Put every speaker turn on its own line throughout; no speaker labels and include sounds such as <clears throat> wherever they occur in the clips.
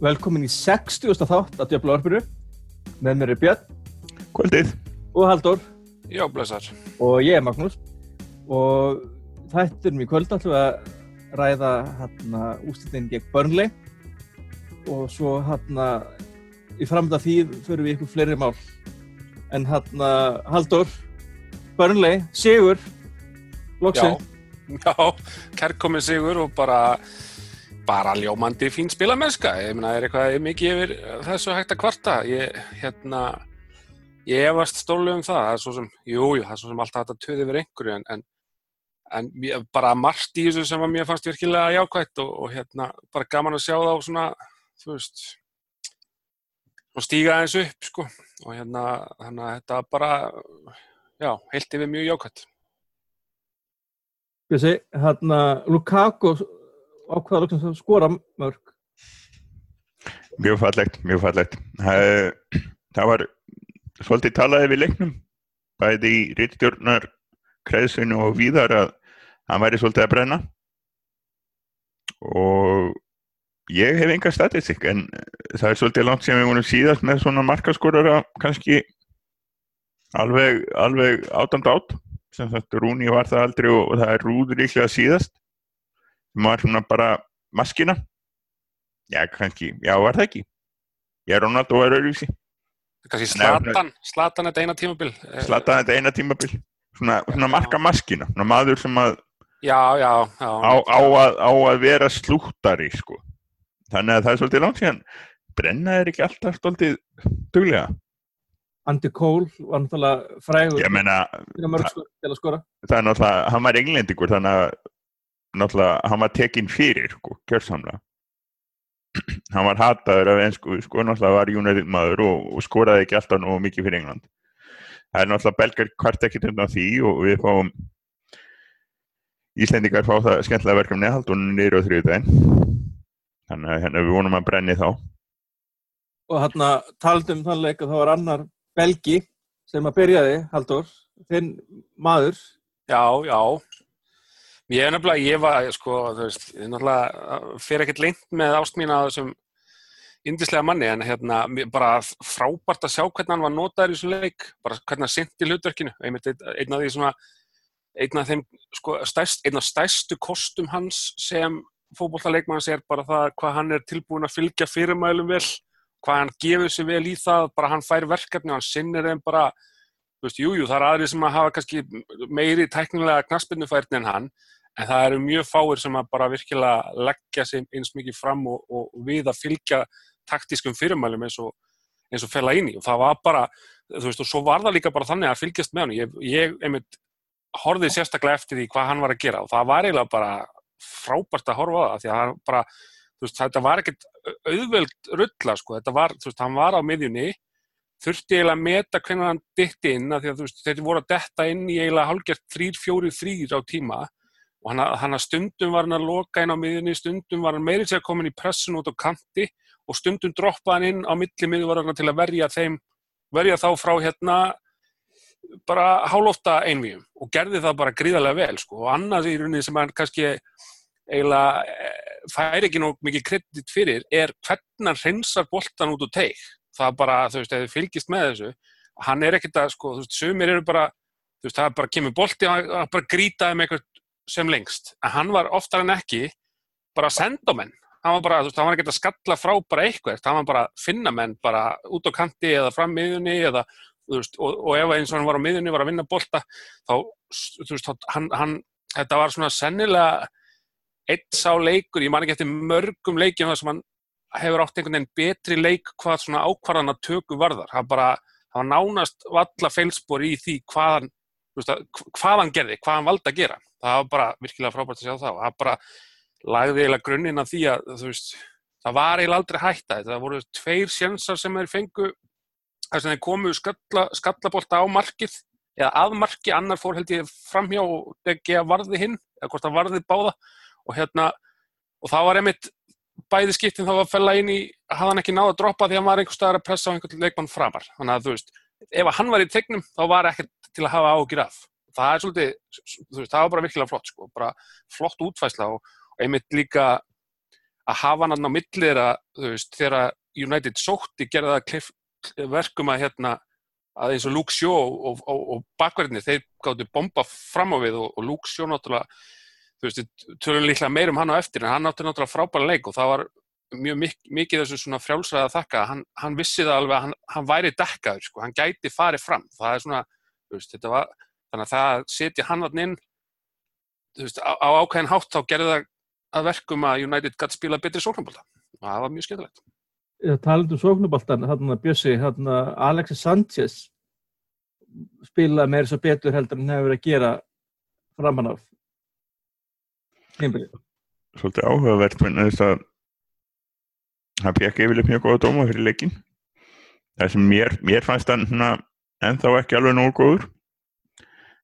velkomin í 60. þátt að Djöfla Orfinu. Með mér er Björn
Kvöldið.
og Halldór
Já, blessar.
og ég er Magnús. Og þættinum í kvöld ætlum við að ræða hérna úslitin gegn Burnley og svo hérna í framönda því förum við ykkur fleiri mál. En hérna Halldór, Burnley, Sigur, loksinn.
Já, kærkominn sigur og bara, bara ljómandi fín spilamennska. Ég meina, er eitthvað mikið yfir þessu hægt að kvarta. Ég, hérna, ég efast stólu um það. Það er svo sem, jú, jú, það er svo sem alltaf hægt að töði yfir einhverju, en, en, en bara margt í þessu sem að mér fannst virkilega jákvætt og, og hérna, bara gaman að sjá þá svona, þú veist, og stíga aðeins upp, sko. Og hérna, þannig að þetta bara, já, heilt yfir mjög jákvætt.
Þessi, hérna, Lukaku loksins að skora mörg.
Mjög fallegt, mjög fallegt. Það, var svolítið talaði við leiknum, bæði í rittstjórnar kreðsinu og víðar að hann væri svolítið að brenna. Og ég hef enga statistik en það er svolítið langt sem við vorum síðast með svona markaskorara kannski alveg, alveg átand átt. Sem sagt Rúni var það aldrei og, og það er Rúður líklega síðast. Sem var svona bara maskina. Já, kannski, já, var það ekki. Já, Ronaldo var öðruvísi.
Kanski
Nei,
Slatan, Slatan þetta eina tímabil. Eh,
Slataði þetta eina tímabil. Svona, svona marka maskina. Svona maður sem að
Já, já, já.
á, á, að, á að vera slúttari, sko. Þannig að það er svolítið langt síðan. Brenna er ekki alltaf svolítið duglega.
Andy Cole var náttúrulega frægur
Ég meina,
fyrir mörg til að skora.
það er náttúrulega, hann var englendingur, þannig að náttúrulega, hann var tekinn fyrir, sko, kjörsamlega. hann var hataður af ensku, sko, náttúrulega var United maður og, og skoraði ekki alltaf nógu mikið fyrir England. Það er náttúrulega belgar kvart ekkert undan því og við fáum Íslendingar fá það skemmtilega verkefni hald og niður á þriðudaginn. Þannig að hérna, við vonum að brenni þá.
Og hérna talandi um þann leik að það var annar Belgi sem að byrjaði, Halldór, þinn maður.
Já, já. Ég er nefnilega, ég var, sko, þú veist, ég er náttúrulega fyrir ekkert lengt með ást mín að þessum indislega manni, en hérna, bara frábært að sjá hvernig hann var notaður í þessu leik, bara hvernig hann sinti hlutverkinu. Einmitt einn af því svona, einn af þeim, sko, stærst, einn af stærstu kostum hans sem fótbollaleikmanns er bara það hvað hann er tilbúin að fylgja fyrirmælum vel, hvað hann gefur sig vel í það, bara hann fær verkefni og hann sinnir þeim bara, þú veist, jú, jú, það er aðri sem að hafa kannski meiri tæknilega knaspinnufærni en hann, en það eru mjög fáir sem að bara virkilega leggja sig eins mikið fram og, og, við að fylgja taktískum fyrirmælum eins og, eins og fella inn í. Og það var bara, þú veist, og svo var það líka bara þannig að fylgjast með hann, ég, ég einmitt horfið sérstaklega eftir því hvað hann var að gera. Og það var eiginlega bara frábært að horfa á það, því að hann bara veist, þetta var ekkert auðveld rulla, sko, þetta var, þú veist, hann var á miðjunni þurfti eiginlega að meta hvernig hann dytti inn, af því að þú veist, þeir voru að detta inn í eiginlega hálfgert 3-4-3 á tíma og hann, að- að stundum var hann að loka inn á miðjunni, stundum var hann meiri sér komin í pressun út á kanti og stundum droppaði hann inn á milli miðvarana til að verja þeim, verja þá frá hérna bara hálófta einvíum og gerði það bara gríðarlega vel sko. og annað í rauninni sem hann kannski eiginlega eh, fær ekki nóg mikið kredit fyrir er hvernig hann hreinsar boltan út úr teig það bara, þú veist, ef þið fylgist með þessu hann er ekkert að, sko, þú veist, sumir eru bara þú veist, það er bara kemur bolti og bara grýtaði með eitthvað sem lengst en hann var oftar en ekki bara að senda á menn hann var bara, þú veist, hann var ekkert að skalla frá bara eitthvað, hann var bara að finna menn bara út á kanti eða fram miðunni eða, veist, og, og ef eins og hann var á miðunni var að vinna bolta, þá, þú veist, hann, hann, þetta var svona sennilega eitt sá leikur, ég man ekki eftir mörgum leikjum þar sem hann hefur átt einhvern veginn betri leik hvað svona ákvarðana töku varðar, það bara var nánast valla feilspor í því hvað hann, veist, að- hvað hann gerði, hvað hann valdi að gera, það var bara virkilega frábært að sjá það. Og það bara lagði eiginlega grunninn að því að veist, það var eiginlega aldrei hætta það voru tveir sjensar sem þeir fengu þar sem þeir komu skalla, skallabólta á markið eða að marki, annar fór held ég framhjá og ekki að varði hinn eða hvort það varði báða. Og hérna og það var einmitt bæði skiptin þá að fella inn í hafði hann ekki náða að droppa því að hann var einhver staðar að pressa á einhvern leikmann framar. Þannig að þú veist, ef hann var í tegnum þá var ekkert til að hafa ágjur af það er svolítið, veist, það var bara virkilega flott sko, bara flott útfæsla og einmitt líka að hafa hann á millir að, þú veist, þegar United sótti gerða verkum að hérna, að eins og Luke Shaw og, og, og bakverðinni, þeir gáttu bomba fram á við og, og Luke Shaw náttúrulega, þú veist, tölum líklega meir um hann á eftir, en hann átti náttúrulega frábæra leik og það var mjög mik mikið þessu svona frjálsræða þakka, hann, hann vissi það alveg að hann, hann væri dekkaður, sko, hann gæti farið fram, það er svona, þú veist, þetta var, þannig að það setja hann alltaf inn, veist, á, á ákveðin hátt þá gerði það að verkum að United gæti spila betri sóknabólta og það var mjög skemmtilegt.
Talandu um sóknaboltan, hérna Bjössi, hérna Alexis Sanchez spila meira svo betur heldur en hefur verið að gera framan af tímbilið.
Svolítið áhugavert með þess að hann fekk yfirlega mjög góða dóma fyrir leikin. Það sem mér, mér fannst hann ennþá ekki alveg nógu góður.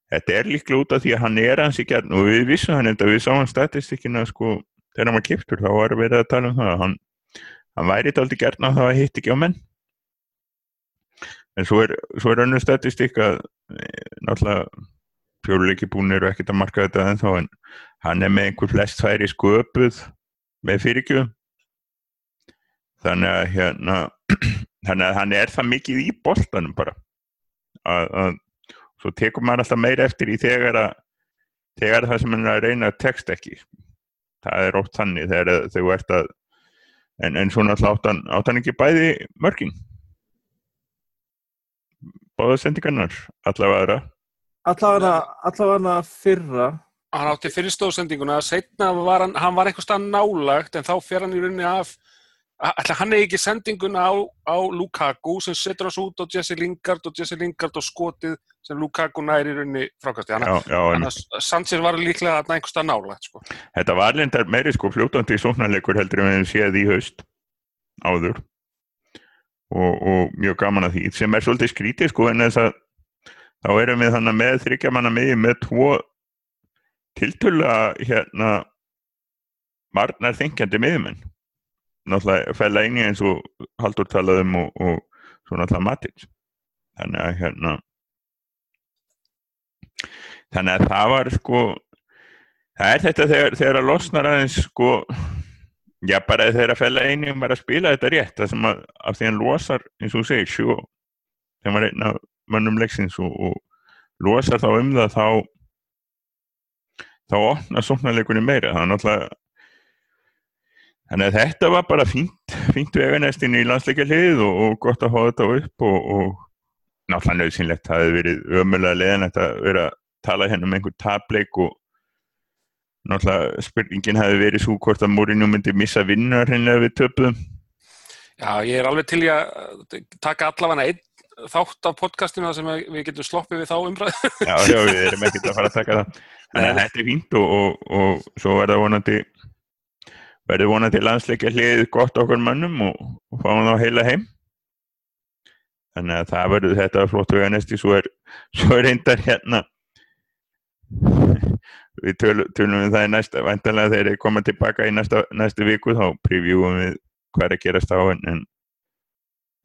Þetta er líklega út af því að hann er hans í gerðn og við vissum hann enda, við sáum statistikina sko, þegar hann var kiptur þá var við að tala um það að hann, hann væri þetta aldrei gerðn að það hitt ekki á menn. En svo er, svo er önnur statistik að e, náttúrulega fjóruleiki búin eru ekkert að marka þetta ennþá en hann er með einhver flest færi sköpuð með fyrirgjöðum þannig að hérna <clears throat> þannig að hann er það mikið í boltanum bara að, að svo tekur maður alltaf meira eftir í þegar að þegar það sem hann er að reyna text ekki. Það er ótt þannig þegar þau ert að en, en svona alltaf áttan, áttan ekki bæði mörgin báða sendingarnar allavega.
Aðra allavega fyrra.
Hann átti fyrirstóðsendinguna setna var hann, hann var eitthvað stað nálagt en þá fer hann í rauninni af Ætla, hann er ekki sendinguna á, á Lukaku sem setur hans út á Jesse Lingard og Jesse Lingard og skotið sem Lukaku næri. Þannig að Sanchez var líklega að nægast að nála. Sko.
Þetta var lindar meiri sko fljótandi sóknarleikur heldur en við séð í haust áður og, og mjög gaman að því sem er svolítið skrítið sko en þess að þá erum við þannig með þryggjamanna miði með tvo tiltöla hérna margnar þengjandi miðumenn náttúrulega fæla eini eins og Haldur talaðum og, og svo náttúrulega Matins þannig að hérna þannig að það var sko það er þetta þegar, þegar að losnar aðeins sko já bara þegar að fæla eini um að spila þetta rétt það sem að af því hann losar eins og segir sjó þegar maður reyna mönnum leiksins og, og losar þá um það þá þá opnar sóknarleikunni meira. Það er náttúrulega Þannig að þetta var bara fínt, fínt veganestinn í landsleikarlið og, og gott að hafa þetta upp og, og náttúrulega nöðsynlegt það hefði verið ömulega leðan að vera að tala hérna um einhver tableik og náttúrulega spurningin hefði verið svo hvort að Mourinho myndi missa vinnar hérna við töpuðum.
Já, ég er alveg til í að taka allavega einn þátt af podcastinu sem við getum sloppið við þá umræðu.
Já, já, við erum ekkert að fara að taka það. Þannig að þetta er fínt og, og svo er það vonandi verður vonandi landsleikja hlið gott okkur mannum og, og fáum þá heila heim. Þannig að það verður þetta flott vega næsti svo er, svo er eindar hérna. Við tölum, tölum við það í næsta vantanlega þegar þeir koma tilbaka í næsta, næsta viku þá prevjúum við hvað er að gerast á en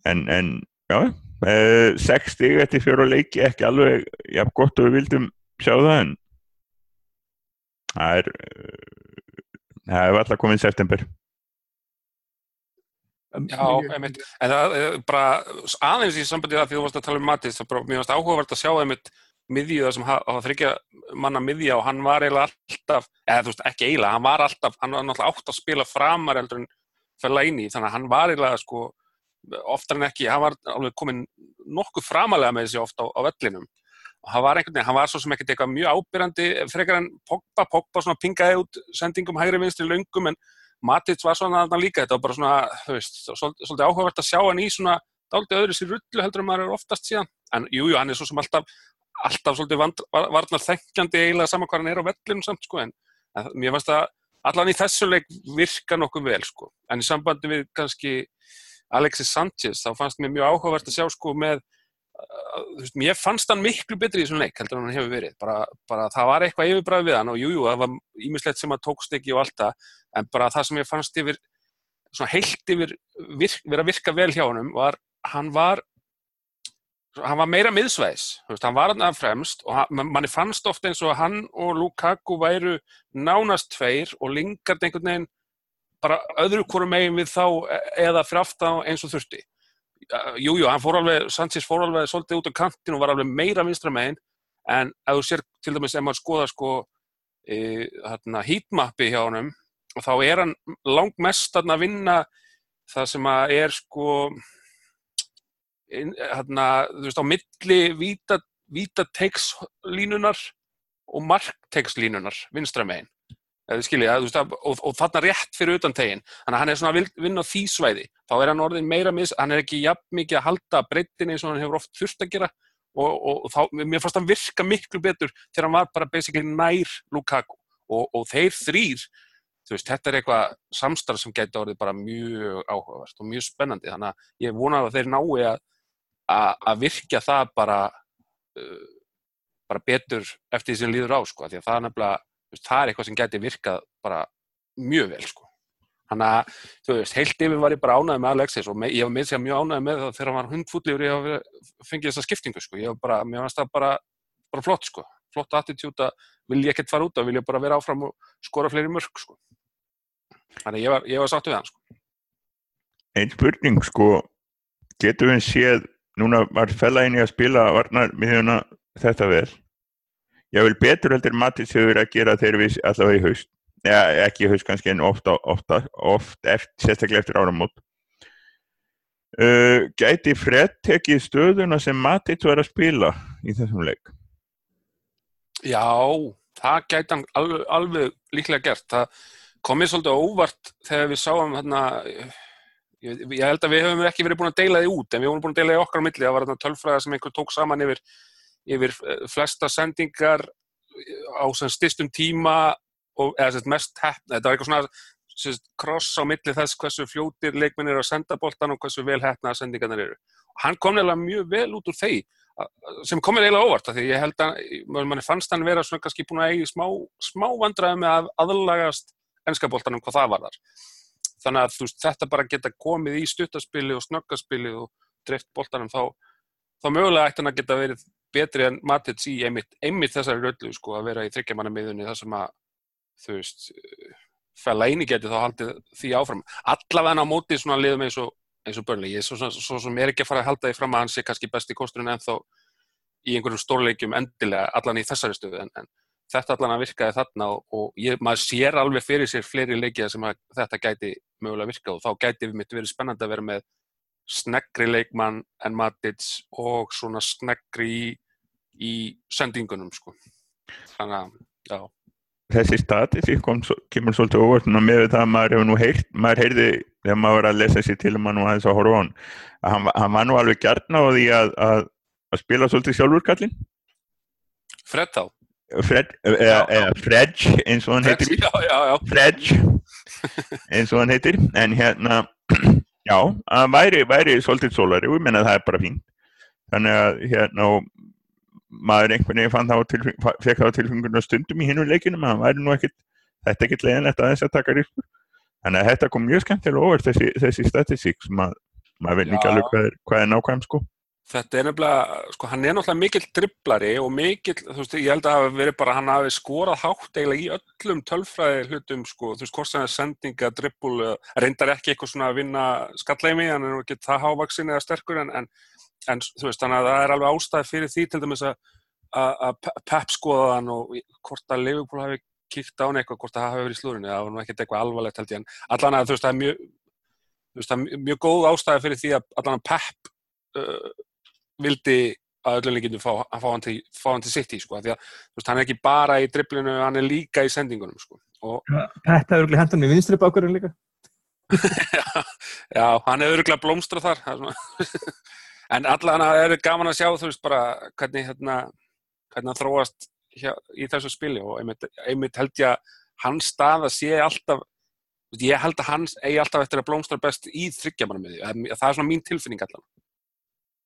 en, en já eh, 60 eftir fjóru leiki ekki alveg jafn gott og við vildum sjá það en það er það hefur alltaf komið í september
Já, einmitt, en það er bara aðeins í sambandi það því þú varst að tala um Mattis, það er bara mjög áhugavert að sjá einmitt miðju það sem það þryggja manna miðja og hann var eiginlega alltaf, eða þú veist ekki eiginlega, hann var alltaf, hann var náttúrulega átt að spila framar eldur en fella inn í, þannig að hann var eiginlega sko, oftar en ekki, hann var alveg komin nokkuð framalega með þessi ofta á, á vellinum hann var einhvern veginn, hann var svo sem ekkert eitthvað mjög ábyrjandi frekar en Pogba, Pogba svona pingaði út sendingum hægri vinstri löngum en Matic var svona þarna líka, þetta var bara svona þú veist, svolítið, áhugavert að sjá hann í svona dálítið öðru sér rullu heldur en maður er oftast síðan, en jújú, jú, hann er svo sem alltaf alltaf svolítið varnar þengjandi eiginlega saman hvað hann er á vellinu samt sko, en, en mér finnst að allan í þessu leik virka nokkuð vel sko, en í sambandi við kannski Alexis Sanchez, þá fannst mér mjög áhugavert að sjá sko með veist, mér fannst hann miklu betri í svona leik heldur en hann hefur verið bara, bara það var eitthvað yfirbræð við hann og jújú, jú, það var ímislegt sem að tókst ekki og allt það, en bara það sem ég fannst yfir heilt yfir virk, verið að virka vel hjá hann var, hann var hann var meira miðsveis, veist, hann var hann fremst og hann, manni fannst ofta eins og hann og Lukaku væru nánast tveir og Lingard einhvern veginn bara öðru hvorum megin við þá e- eða fyrir aftan eins og þurfti. Jújú, jú, hann fór alveg, Sanchez fór alveg svolítið út á kantin og var alveg meira vinstra megin. En ef þú sér til dæmis ef maður skoða sko e, hérna, heatmappi hjá honum og þá er hann langmest að vinna það sem að er sko hérna, þú veist, á milli víta, víta og markteikslínunar vinstra megin skilja, veist, og, og þarna rétt fyrir utan tegin þannig að hann er svona að vinna á því svæði þá er hann orðin meira mis, hann er ekki jafn mikið að halda breytin eins og hann hefur oft þurft að gera og, og, og þá, mér fannst hann virka miklu betur þegar hann var bara basically nær Lukaku. Og þeir þrýr Veist, þetta er eitthvað samstarf sem getur orðið bara mjög áhugavert og mjög spennandi þannig að ég vonaði að þeir nái að að virkja það bara uh, bara betur eftir því sem líður á sko, því að það er nefnilega, það er eitthvað sem geti virkað bara mjög vel sko. Þannig að, þú veist, heilt yfir var ég bara ánæðið með Alexis og með, ég var með því að mjög ánæðið með það þegar hann var hundfútlífur ég fengið þessa skiptingu sko, ég var bara, mér fannst það bara, bara flott sko, flott attitút að vil ég ekkert fara út af, vil ég bara vera áfram og skora fleiri mörg sko. Þannig ég var, ég var sáttu við hann sko.
Einn spurning sko, getur við séð núna var fellaginn í að spila varnar miðjuna þetta vel ég vil betur heldur Mattis hefur að gera þegar við allavega í haust. Ja, ekki í haust kannski en ofta, ofta oft eftir, sérstaklega eftir áramót. Uh, gæti Fred tekið stöðuna sem Mattis var að spila í þessum leik?
Já, það gæti hann alveg, alveg líklega gert. Það komið svolítið óvart þegar við sáum hérna ég held að við hefum ekki verið búin að deila því út en við hefum búin að deila því okkar á milli. Það var þarna tölfræða sem einhver tók saman yfir, yfir eh, flesta sendingar á stistum tíma og eða sérst mest hefn þetta var eitthvað svona sérst, cross á milli þess hversu fljótir leikminn eru að senda boltan og hversu vel hefna sendingarnir eru. Og hann kom nefnilega mjög vel út úr þeir sem kom mér eiginlega óvart því ég held að mann fannst hann vera svona kannski búin að eigi smá, smá vandræði með að aðlagast ennskaboltanum hvað það var þar þannig að veist, þetta bara geta komið í stuttaspili og snöggaspili og dreift boltanum þá, þá mögulega ætti hann að geta verið betri en Matits í einmitt, einmitt þessari röllu sko að vera í þryggjamanamiðunni þar sem að þú veist fæla eini geti þá haldið því áfram. Allavega á móti svona liðum eins og eins og börnlegi, ég er svo, svo, svo sem er ekki að fara að halda því fram að hann sé kannski besti kosturinn en þá í einhverjum stórleikjum endilega allan í þessari stöðu en, en þetta allan að virkaði þarna og, og ég, maður sér alveg fyrir sér fleiri leikið sem þetta gæti mögulega virkað og þá gæti við mitt verið spennandi að vera með sneggri leikmann en Matic og svona sneggri í, sendingunum sko. Þannig að, já.
Þessi statisík kemur svolítið óvart með það að maður hefur nú heilt, maður heyrði þegar maður var að lesa sér til mann og aðeins að horfa á hann, að hann, hann var nú alveg gert á því að, að, að spila svolítið sjálfurkallin.
Fred þá?
Fred, eða, eða Fredj eins og hann heitir <laughs> Fredj eins og hann heitir en hérna <clears throat> já, væri, væri svolítið sólari og ég menna að það er bara fín þannig að hérna maður einhvern veginn fann þá fekk þá tilfengjuna stundum í hinnum leikinum að það væri nú ekkit, þetta er ekkit leiðinlegt að þess að taka ríkur þannig að þetta kom mjög skemmtilega ofur þessi, þessi statisík sem að maður veit ekki alveg hvað er, hvað er nákvæm sko.
Þetta er nefnilega, sko hann er náttúrulega mikill dribblari og mikill, þú veist, ég held að það hafi verið bara, hann hafi skorað hátt eiginlega í öllum tölfræði hlutum, sko, þú veist, hvort sem það er sendinga, dribbul, reyndar ekki eitthvað svona að vinna skallleimi, hann er nú ekki það hávaksin eða sterkur, en, en, en þú veist, þannig að það er alveg ástæði fyrir því til dæmis að, að Pep skoða hann og hvort að Liverpool hafi kíkt á hann eitthvað, hvort það hafi verið í slúrinu, það var nú ekkert eitthvað alvarlegt held ég, en allan að þú veist, það er mjög, veist, það er mjög góð ástæði fyrir því að allan að Pep uh, vildi að öllum líkindum fá, fá hann til, til sitt í sko, því að veist, hann er ekki bara í dribblinu, hann er líka í sendingunum sko.
Þetta er örgulega hendan í vinstri bákurinn líka
já, <laughs> já, hann er örgulega blómstra þar en allan er gaman að sjá þú veist bara hvernig hérna, hvernig hann þróast hér, í þessu spili og einmitt, einmitt held ég að hans stað að sé alltaf ég held að hans eigi alltaf eftir að blómstra best í þryggjamanum það er svona mín tilfinning allan.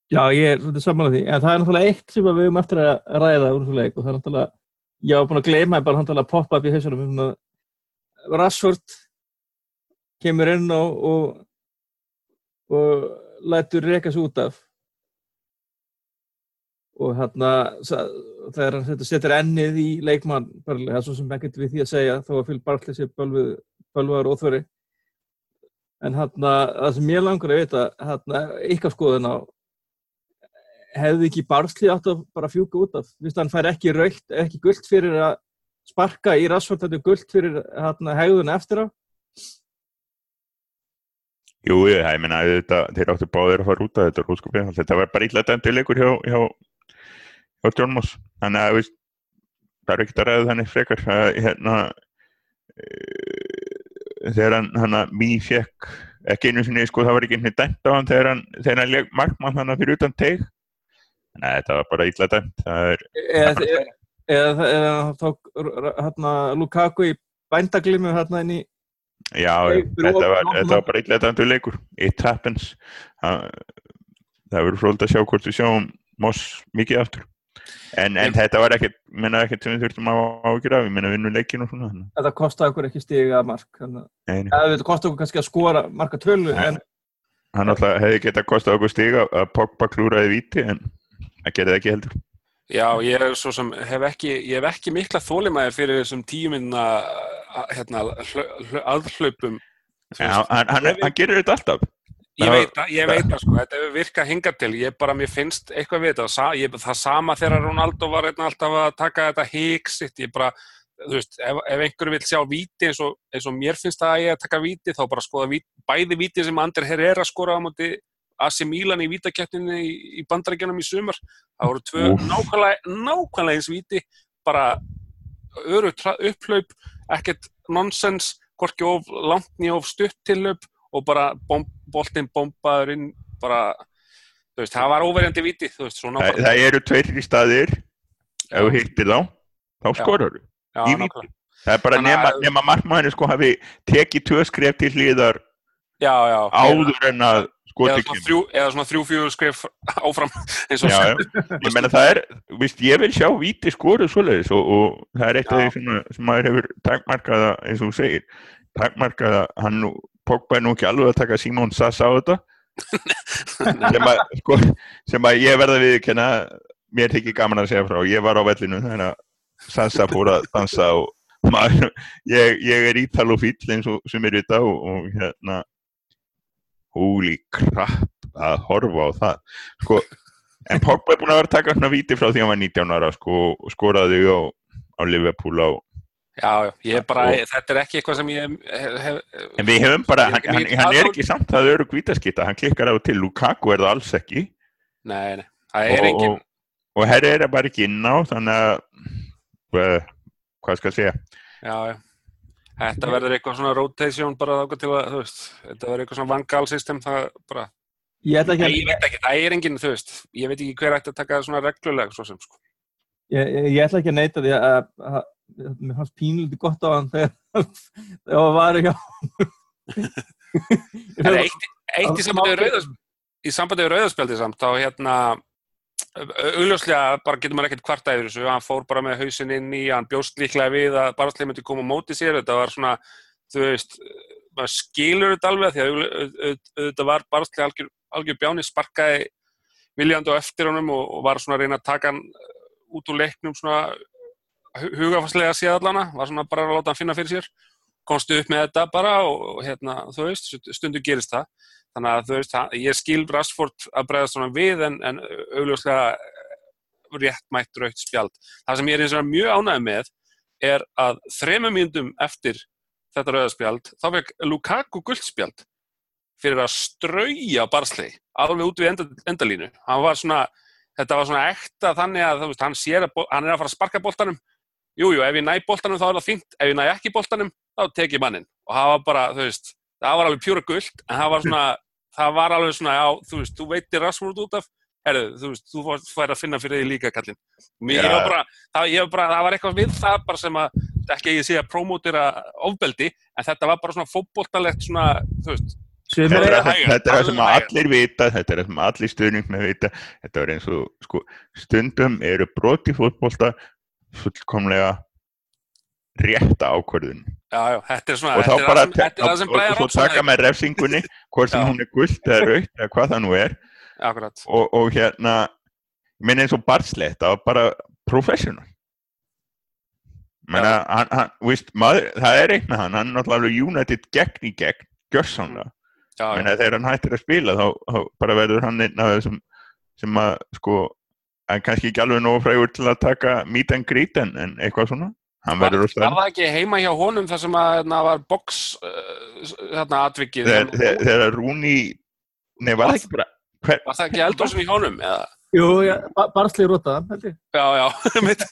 Já, ég er svolítið saman á því, en það er náttúrulega eitt sem við höfum eftir að ræða úr þessu leik og það er náttúrulega, ég var búin að gleyma bara náttúrulega að poppa upp í hausunum um að Rashford kemur inn og, og, og lætur rekast út af og hérna þegar hann setur ennið í leikmann, það er svo sem ekkert við því að segja, þá var Phil Bartley sér bölvaður óþveri. En hérna, það sem ég langar að vita hérna, ykkar skoðun á hefði ekki barslið átt að bara fjúka út af, viðst hann fær ekki raukt, ekki gullt fyrir að sparka í rassfólkandi gullt fyrir hérna, hegðun eftir á?
Jú, ég, meina þetta, þeir áttu báðir að fara út af þetta róskupið, þetta var bara illa dæmdilegur hjá, hjá, hjá Stjórnmós, þannig að það er ekkert að ræða þannig frekar. Að hérna e, þegar hann, hann að mý fekk ekki einu sinni, sko það var ekki einhvern veginn dæmt á hann þegar hann, þegar hann leg markmann hann fyrir utan teig, þannig að þetta var bara illa dæmt, er
eða, eða, eða, eða tók hérna, Lukaku í bændaglimu hérna inn í
Já, þetta var, þetta var bara eitthvað þetta leikur, it happens það, það verður fróld að sjá hvort við sjáum Moss mikið aftur en, en þetta var ekkert menna ekkert sem við þurftum að ágjöra við minna vinnu leikin og svona
þetta kostaði okkur ekki stiga mark þannig að þetta kostaði okkur kannski að skora marka tölu en
hann alltaf hefði getað kostað okkur stiga að Pogba klúraði víti en það gerði það ekki heldur.
Já, ég er svo sem hef ekki, ég hef ekki mikla þólimæðir fyrir þessum tíminna hérna, aðhlaupum.
hann, hann, hann gerir þetta alltaf
Ég veit að, ég veit að sko, þetta hefur virkað hingað til, ég bara, mér finnst eitthvað við þetta, Sa, ég, það sama þegar Ronaldo var hérna alltaf að taka þetta híksitt, ég bara, þú veist, ef, ef einhverju vil sjá víti eins og, eins og mér finnst það að ég að taka víti, þá bara skoða víti, bæði víti sem Ander Herrera skora á móti AC Milan í vítakettinni í, í bandarækjanum í sumar, það voru tvö nákvæmlega, nákvæmlega eins víti, bara öru upplaup, ekkert nonsens, hvorki of langt nýja of stutt tillaup og bara bomb, boltinn bombaður inn bara, þú veist, það var óverjandi viti, þú veist, svona
það, eru tveir í staðir ef þú hittir þá þá skorur
nákvæmlega.
það er bara nema, nema markmanni sko hafi tekið tvö skref til hlýðar áður en að
eða svona þrjú, eða svona þrjú fjögur skref áfram, <laughs> eins og
Já, já. ég menna það er, víst, ég vil sjá víti skoru svoleiðis og, og það er eitt af því sem, maður hefur takmarkaða, eins og þú segir, takmarkaða, hann nú, Pogba er nú ekki alveg að taka Simón Sass á þetta, sem að, sko, sem að ég verða við kenna, mér þykir gaman að segja frá, ég var á vellinu þannig að Sassa fór að dansa og maður, ég, ég er ítalofíll eins og sem er þetta og, og hérna, holy crap að horfa á það, sko, En Pogba er búin að vera að taka svona víti frá því að hann var 19 ára sko, og skoraði á, á Liverpool á.
Já, já, ég er bara,
Og-
þetta er ekki eitthvað sem ég hef, hef,
En við hefum bara, hann,
ekki
hann, hann er ekki samt að öru kvítaskita, hann klikkar á og til, Lukaku er það alls ekki.
Nei, nei, það er
og,
engin,
og, og herri er það bara ekki inn á, þannig að, uh, hvað skal ég segja,
já, já, þetta verður eitthvað svona rotation bara þáka til að, þú veist, þetta verður eitthvað svona vangalsystem, það bara,
ég ekki að
ég veit ekki, það er engin, þú veist, ég veit ekki hver ætti að taka það svona reglulega, svo sem, sko.
ég, ég, ég ætla ekki að neita því að, að, að mér fannst pínlítið gott á hann þegar það var hjá <laughs>
Það er eitt, eitt í sambandi við rauðaspjaldi samt, þá hérna, augljóslega bara getur maður ekkert kvarta yfir þessu, hann fór bara með hausinn inn í, hann bjóst líklega við að barastlið myndi koma á móti sér, þetta var svona, þú veist, maður skilur þetta alveg því að auðvitað var barastlið algjör, algjör bjáni, sparkaði viljandi á eftir honum og, og var svona að reyna að taka hann uh, út úr leiknum svona hu- hugarfarslega séð allana, var svona bara að láta hann finna fyrir sér komstu upp með þetta bara og, hérna, þú veist, stundu gerist það þannig að þú veist, ég skil Rashford að bregðast svona við en, en augljóslega réttmætt raukt spjald. Það sem ég er eins og mjög ánægð með er að þremur mínútum eftir þetta rauðaspjald, þá fekk Lukaku guldspjald fyrir að strauja barslei, alveg út við enda, endalínu. Var svona, þetta var svona ekta þannig að veist, hann að hann er að fara að sparka boltanum Jú, jú, ef ég næ boltanum þá er það fínt, ef ég næ ekki boltanum þá tek ég mannin. Og það var bara, þú veist, það var alveg pjúra gullt, en það var svona, það var alveg svona, já, þú veist, þú veitir Rashford út af, herru, þú veist, þú fær- að finna fyrir því líka, kallinn. Mér, var bara, það, ég var bara, það var eitthvað við það bara sem að, ekki að ég sé að promótira ofbeldi, en þetta var bara svona fótboltalegt svona, þú veist,
Þetta er,
eiga-
hægar,
þetta er það sem allir vita, þetta er það sem allir stuðning með vita, þetta er eins og, sko, stundum eru brot í fótbolta fullkomlega rétta ákvörðun.
Já, já, þetta er svona,
og þá bara og, svo taka með refsingunni hvort sem hún er gullt eða rautt eða hvað það nú er. Og, og hérna meina eins og Barsley, það var bara professional. Menna, hann, hann, víst, maður, það er eitt með hann hann er náttúrulega United gegn í gegn, gjörsamlega.
Já,
Menna, þegar hann hættir að spila þá, þá bara verður hann einn af þessum sem að sko en kannski ekki alveg nógu frægur til að taka meet and greet en, en eitthvað svona hann
Var, það ekki heima hjá honum þar sem að hérna, var box uh, hérna, atvikið
þegar, Rúni nei var það ekki bara hver,
var það ekki eldursin í honum eða?
Jú, ja, ba barslið rótaðan, held ég.
Já, já, <laughs> einmitt.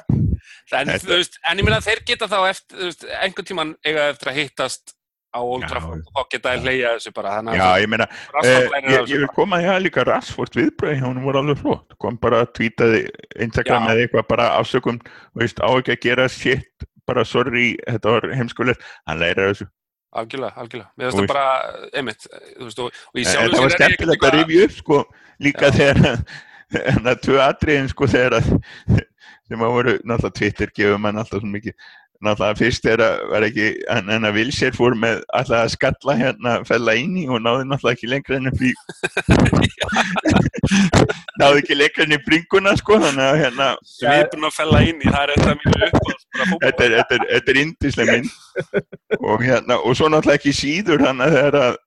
<laughs> en, veist, en ég meina þeir geta þá eftir, veist, einhvern tíman eiga eftir að hittast á Old. Trafford og þá geta þeir hleyja þessu bara þannig
já
að
ég meina Eh, ég, ég vil koma að það líka Rashford viðbröði hann voru alveg flott. Kom bara að tweetaði Instagram eða eitthvað bara afsökum veist, á ekki að gera shit bara sorry, þetta var heimskulegt. Hann læra þessu,
algjörlega, algjörlega. Mér
Og
finnst það
veist-
bara, einmitt þú veist, og, í
en
sjálfu
það var
ég
skemmtilegt að rifja upp sko, líka þegar <laughs> en það tvö atriðin sko þegar að <laughs> sem að voru, náttúrulega Twitter gefur mann alltaf svo mikið náttúrulega fyrst þegar að var ekki en, en að Vilsér fór með alltaf að skalla hérna fella inn í og náði náttúrulega ekki lengra enn upp í <laughs> náði ekki lengra enn í bringuna sko þannig að hérna
er búin að fella inn í, það er þetta bara fótbolta.
þetta er, þetta er, þetta er indisleg mynd og hérna og svo náttúrulega ekki síður hann að þegar að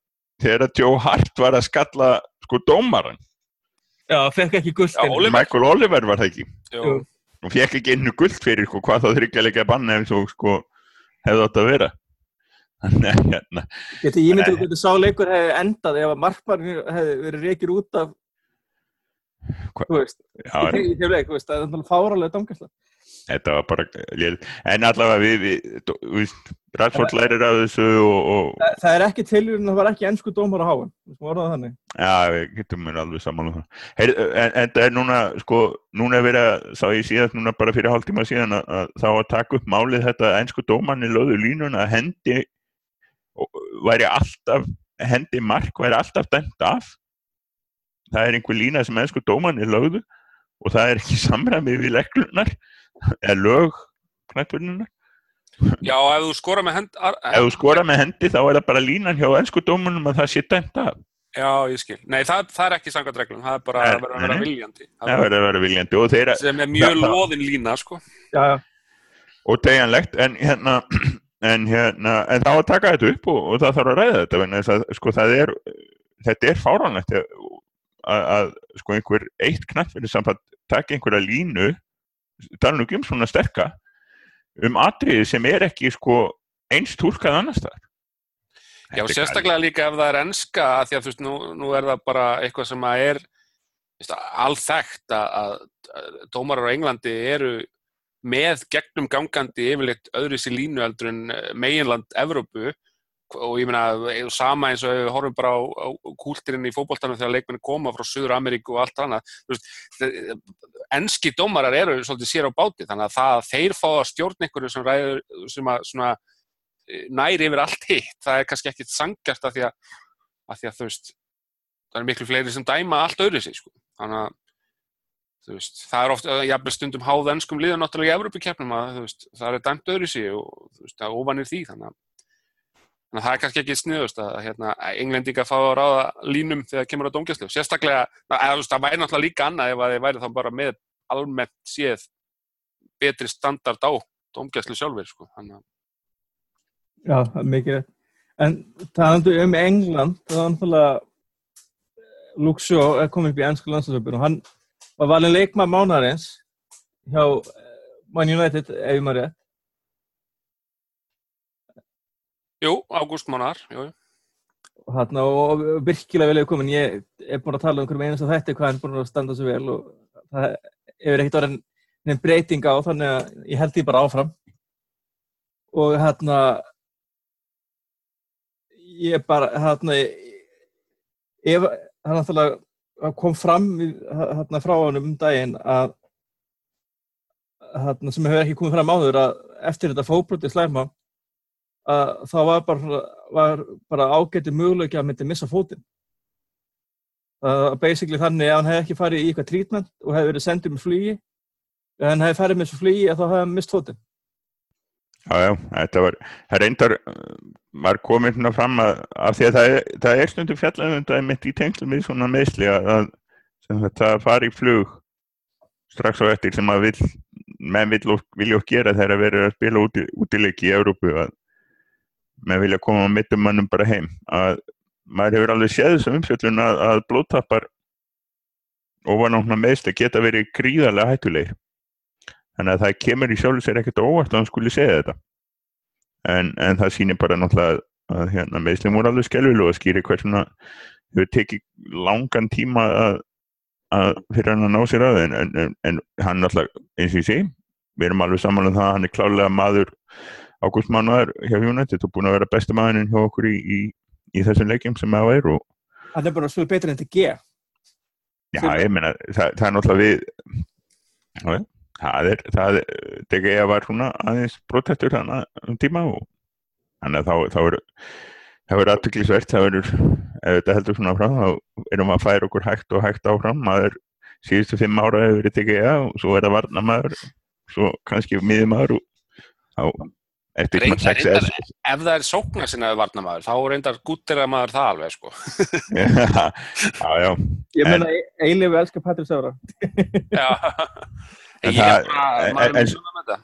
þegar að Joe Hart var að skalla sko dómaran,
Já, fekk ekki.
Oliver.
Michael Oliver var það ekki
Jú.
Og fekk ekki einu guld fyrir sko, hvað þá þryggjalega banna ef svo sko hefði átt að vera þannig hérna
Geti ég myndi að þetta sá leikur hefði endað ef að markmann hefði verið reykir út af
Hva-
þú veist,
já,
í þeim leik, þú veist, það er náttúrulega fáralega damgæsla.
Þetta var bara en allavega við, við, þú veist, Radford lærir af þessu og, og
Það, það er ekki tilvíðin að það var ekki ennsku dómar á háan, þú veist, orðað þannig.
já, við getum mér alveg saman um það. En, en það er núna sko, núna er verið að, sá ég síðast núna bara fyrir hálftíma síðan að, að þá að taka upp málið þetta að einsku dómanni löðu línuna að hendi væri alltaf hendi mark væri alltaf dæmt af. Það er einhver lína sem einsku dómanni lögðu og það er ekki samræmið við leglunar eða lög knætturnunar
já, ef þú skora með hend ar,
ef þú skora með hendi þá er það bara línan hjá einsku dómunum að það sé dæmt af.
Já, ég skil, nei, það, það er ekki samkvæmt reglum, það er bara að vera, að vera viljandi. Það
það verður að vera viljandi og þeirra
sem er mjög
Það- það-
loðin lína, sko.
Já, já.
og tegjanlegt en hérna <clears throat> en hérna en þá að taka þetta upp og, og það þarf að ræða þetta vegna þess að sko það er þetta er fáránlegt að, að, að sko einhver eitt samband taka einhverja línu tala um svona sterka um atriði sem er ekki sko eins túlkað annars þar
Já, sérstaklega líka ef það er enska að því að þú veist, nú, nú er það bara eitthvað sem að er alþekkt að, að, dómarar á Englandi eru með gegnum gangandi yfirleitt öðru sér línu eldur en eh, meginland Evrópu og ég meina eh, sama eins og horfum bara á, á kúltirinn í fótboltanum þegar leikmenni koma frá Suður Ameríku og allt annað enski dómarar eru svolítið sér á báti þannig að það að þeir fá að stjórn einhverju sem ræður sem að svona eh, næri yfir allt hitt, það er kannski ekkit sangjart af því að, að því að þú veist það er miklu fleiri sem dæma allt öðru sig sko. þannig að veist, það er oft, eh, jafnvel stundum háð ennskum liðan náttúrulega í Evropakeppnum að veist, það er dæmt öðru sig og veist, það er óvanir því þannig að, þannig að það er kannski ekki sniðust að hérna, englendinga fá að ráða línum þegar kemur á dómgæslu sérstaklega, eða, það væri náttúrulega líka annað ef að þeir væri þá bara með almennt séð betri standard á dómgæslu sjálfur sko. að
Já, það er mikið. En talandi um England, það var náttúrulega Luke Shaw komið upp í ennsku landslöfum og hann var valin leikma mánarins hjá eh, Man United, ef ég maður rétt.
Jú, Ágúst Mánar, jú,
þarna, og virkilega vel hefur komin. Ég er búin að tala um hverjum einast að þetta hvað er búin að standa svo vel og það hefur ekkert orðin neinn breyting á þannig að ég held því bara áfram. Og hérna ég bara hérna ef hann náttúrulega kom fram hérna frá hann um daginn að hérna sem hefur ekki komið fram áður að eftir þetta fóbroti slæma að þá var bara, var bara ágæti möguleiki að myndi missa fótinn. Það var basically þannig að hann hefði ekki farið í eitthvað trítment og hefði verið sendið með flugi ef hann hefði farið með þessu flugi að þá hefði hann mist fótinn.
Já, já, þetta var, það reyndar uh, var komið svona fram að, af því að það er, það er stundum fjallanum þetta er mitt í tengslu með svona meðsli að, að sem þetta fari í flug strax á eftir sem að vill, menn vilja og gera þegar að vera að spila úti, útileiki í Európu að menn vilja koma mittum mannum bara heim. Að maður hefur alveg séð þessum umfjöllun að, að blóttappar ofan á meðsli geta verið gríðarlega hættulegir. Þannig að það kemur í sjálf sér ekkert óvart að hann skuli segja þetta. En, en það sýnir bara náttúrulega að hérna, meðslum voru alveg skelvilu og skýri hversuna hefur tekið langan tíma að, að fyrir hann að ná sér að en, en, en hann náttúrulega eins og ég sé, við erum alveg saman um það að hann er klálega maður ágústmannaður hjá United og búin að vera besta maðurinn hjá okkur í, í, í þessum leikjum sem það er og
Hann er bara að spila betur enn til G.
Já, ég meina, það, það er náttúrulega við já, það er, það er, DG var svona aðeins brotettur þannig um tíma og þannig að þá, þá er það verður aðtöklisvert, það verður ef þetta heldur svona frá, þá erum við að færa okkur hægt og hægt áfram, maður síðustu fimm ára hefur verið DG og svo er það varna maður, svo kannski miði maður og þá
Reyndar, reyndar, ef það er sóknar sinna varnamaður, þá reyndar gúttir að maður það alveg, sko. <laughs>
já, já,
Ég
En-
meina, Eilif elskar Patrik Sára
Já. <laughs> Ég er bara, maður er
en-
mjög svona með þetta.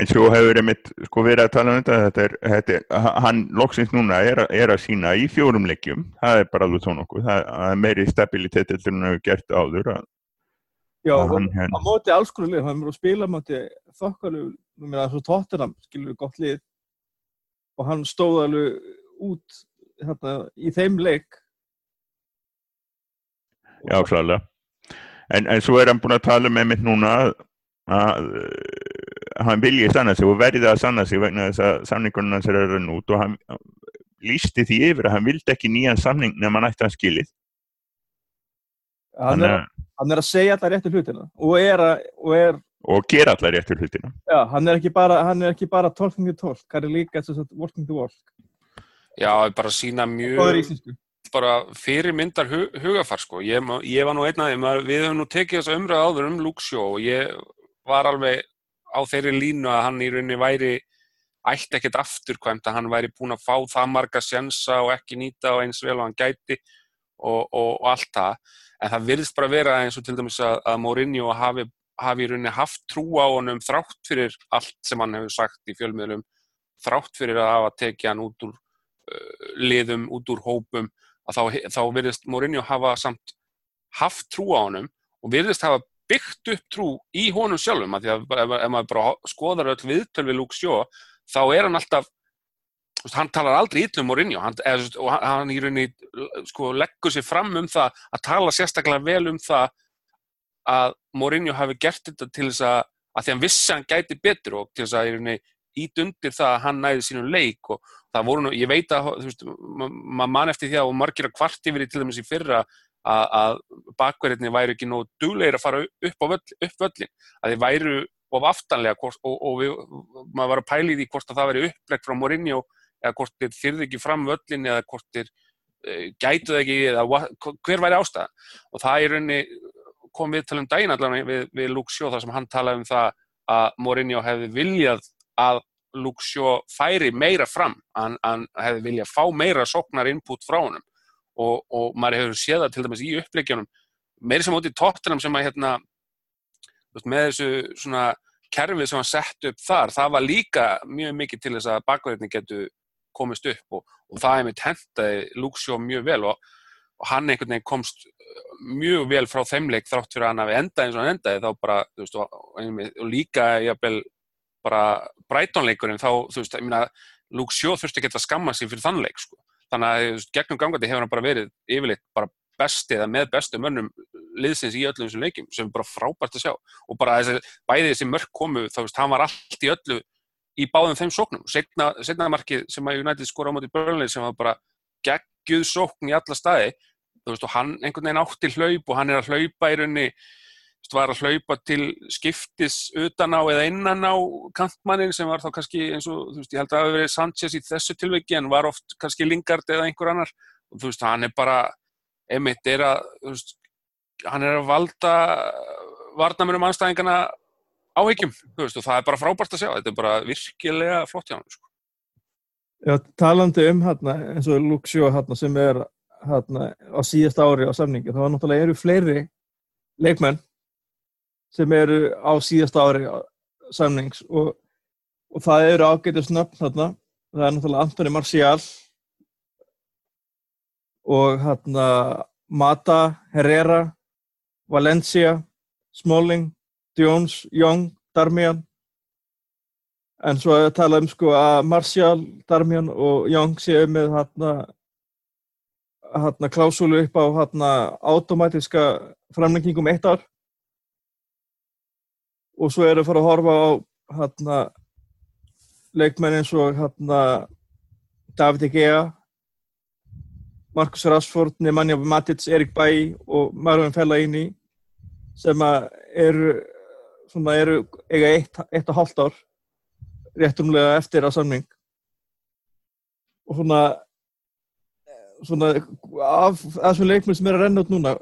en svo hefur einmitt sko verið að tala um þetta, þetta er, þetta er hann loksins núna er, er að sína í fjórum leikjum, það er bara alveg svo nokkuð, það er meiri stabilitet en hann hefur gert áður að,
Já,
hann hérna
á móti alls konar lið, hann er að spila móti þokkalu, meina svo Tottenham skilur við gott lið og hann stóð alveg út hérna, í þeim leik
Já, klálega. En, en svo er hann búin að tala með mitt núna að, að uh, hann vilji sanna sig og verði að sanna sig vegna þess að samningunum hans er að rann út og hann lísti því yfir að hann vildi ekki nýjan samning nema hann ætti hann skilið.
hann er,
að-
hann er að segja alla réttu hlutina og er, að, og er
og gera allar réttur hlutina.
já, hann er ekki bara, hann er ekki bara tolkning til tolk, hann er líka þess að walking the walk
Já, bara sína mjög
íslensku
bara fyrirmyndar hu hugafar sko. Ég, ég var nú einn af þeim að við höfum nú tekið þessa umræðu áður um Luxjó og ég var alveg á þeirri línu að hann í rauninni væri ætti ekkert afturkvæmt að hann væri búinn að fá það marga sjensa og ekki nýta og eins vel og hann gæti og, og, og allt það. En það virðist bara vera eins og til dæmis að, að Mourinho hafi, hafi í rauninni haft trú á honum þrátt fyrir allt sem hann hefur sagt í fjölmiðlum, þrátt fyrir að hafa tekið hann út úr uh, liðum, út úr hópum að þá, þá virðist Mourinho hafa samt haft trú á honum og virðist hafa byggt upp trú í honum sjálfum að því að ef, ef maður bara skoðar öll viðtöl við Luke Shaw þá er hann alltaf hann talar aldrei ítlum Mourinho hann, eða, og hann, í rauninni sko, leggur sér fram um það að tala sérstaklega vel um það að Mourinho hafi gert þetta til þess að, að því hann vissi að hann gæti betur og til þess að rauninni ít undir það að hann næði sínum leik og það voru nú, ég veit að þú veist, ma- maður man eftir því að og margir að kvart yfir í til dæmis í fyrra að, að bakverðinni væru ekki nógu duglegir að fara upp, völl, upp völlin að þeir væru of aftanlega hvort, og, og við, maður var að pæli því hvort að það væri upplegg frá Mourinho eða hvort þeir þyrði ekki fram völlin eða hvort þeir uh, gætu það ekki eða hver væri ástæða og það er rauninni kom við talum daginn allan við, við Luke Shaw þar sem hann talaði um það að Mourinho hefði viljað að Luke Shaw færi meira fram. Hann, hann hefði viljað fá meira sóknar input frá honum. Og, og maður hefur séð það til dæmis í uppleikjunum meira sem út í tóttunum sem að hérna með þessu svona kerfið sem hann sett upp þar, það var líka mjög mikið til þess að bakverðinni getur komist upp og, og það er mitt hentaði Luke Shaw mjög vel og, og hann einhvern veginn komst mjög vel frá þeimleik þrátt fyrir að hann hafi endað eins og hann endaði þá bara, þú veist, og, og, líka jafnvel bara Brighton-leikurinn þá, þú veist, ég meina Luke Shaw þurfti ekki að skamma sig fyrir þann leik sko. þannig að veist, gegnum gangandi hefur hann bara verið yfirleitt bara besti eða með bestu mönnum liðsins í öllum þessum leikjum sem er bara frábært að sjá og bara þessi, bæði þessi mörk komu þá veist, hann var allt í öllu í báðum þeim sóknum, setna, setna markið sem að United skora á móti Burnley sem var bara geggjuð sókn í alla staði þú veist, og hann einhvern veginn átti hlaup og hann er að hlaupa í raunni var að hlaupa til skiptis utan á eða innan á kantmannin sem var þá kannski eins og þú veist, ég held að það hafi verið Sanchez í þessu tilviki en var oft kannski Lingard eða einhver annar og þú veist, hann er bara emitt er að, veist, hann er að valda varnamönum anstæðingana veist, og það er bara frábært að sjá, þetta er bara virkilega flott hjá hann, sko.
Já, talandi um hérna, eins og Shaw hérna, sem er hérna, á síðast ári á samningi, þá náttúrulega eru fleiri leikmenn sem eru á síðast ári á samnings og, og það eru ágætið snöfn þarna, það er náttúrulega Antoni Marcial og hérna Mata, Herrera Valencia Smalling, Jones, Young Darmian. En svo er talað um sko að Martial, Darmian og Young séu með hérna hérna klásúlu upp á hérna automatiska framlengingum eitt ár. Og svo eru að fara að horfa á hérna leikmenn eins og hérna David Egea Marcus Rashford, Nemanja Matic, Erik Bay og Marvin Fellaini sem að eru svona eru eiga eitt, eitt og hálft ár réttumlega eftir að samning. Og svona svona af þessum leikmenn sem er að renna út núna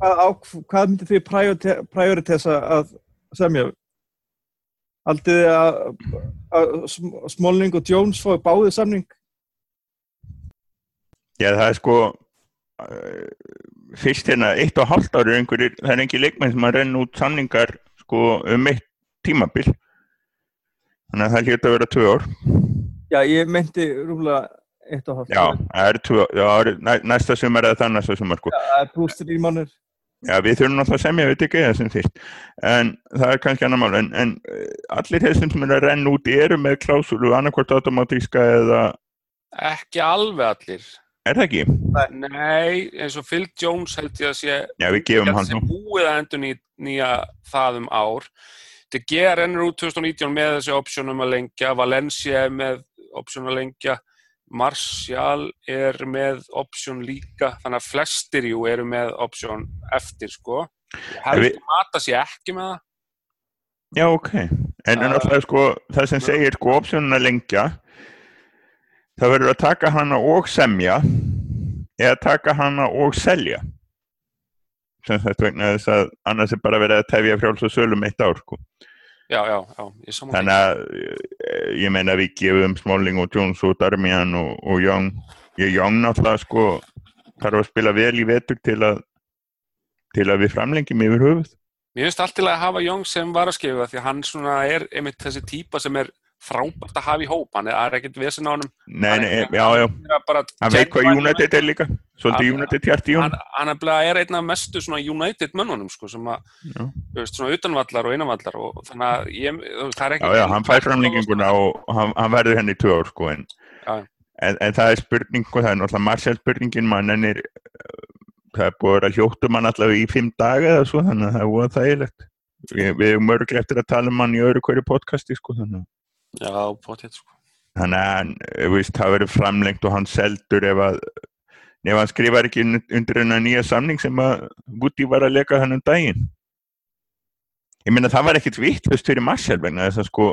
hvað, á, hvað myndir þið prioritesa að semja? Þið að, að Smolning og Jones fái báðið samning?
Já það er sko fyrst hérna eitt og halvt ári einhverjir, það er engin leikmenn sem að renna út samningar sko um eitt tímabil. Þannig að það hljóta að vera tvö ár.
Já, ég meinti rúmlega eitt og halvt
Já, er ár, næsta sumar eða þannig næsta sumar sko.
Já, það er pluss þrjum mannir
Já, við þurfum náttúrulega að semja, við veit ekki það sem fyrst. En það er kannski annar mál en, en allir þessum sem er að renna út eru með klásulu annarkvort automatíska eða
Ekki alveg allir.
Er það ekki?
Nei, eins og Phil Jones held ég að sé
Já, við gefum hann
sem búið að endur ný, nýja það um ár. Gea rennur út 2019 með þessi optionum að lengja Valencia með option að lengja Martial er með option líka, þannig að flestir jú eru með option eftir sko. Heldur við... Mata sé ekki með það.
Já, ok, en uh, alltaf sko það sem segir sko optionun að lengja það verður að taka hana og semja eða taka hana og selja. Sem þetta vegna þess að annars er bara verið að tefja frjáls og sölum eitt ár sko.
Já, já, já, ég saman
Þannig að ég meina við gefum Smalling og Jones og Darmian og, og Young. Ég Young náttúrulega sko þarf að spila vel í vetur til að til að við framlengjum yfir höfuð.
Mér finnst alltaf að hafa Young sem var að skrifa því að hann svona er einmitt þessi típa sem er frábært að hafa í hóp. Hann er ekkert vesen á hann
hann veit hvað United er líka. Svolítið United hjarti í
hann Hann er einn af mestu United mönnunum sko, sem að, veist, svona utanvallar og innanvallar og þannig að ég, það er
já, hann fær framlýkinguna og hann, hann verður henni í tvö ár sko en, en, en það er spurning og það er náttúrulega Marcel spurningin mann en er það er búið að vera hljóttum hann allavega í fimm daga eða svo þannig að það er búið að þægilegt. Við, erum örglega eftir að tala um hann í öðru hverju podcasti sko þannig
Já, potið sko.
Þannig að veist, það verður framlengt og hann seldur ef að ef hann skrifar ekki undir hennar nýja samning sem að Guti var að leka hann um daginn. Ég meina það var ekkit vittlust fyrir Marcel vegna þess að sko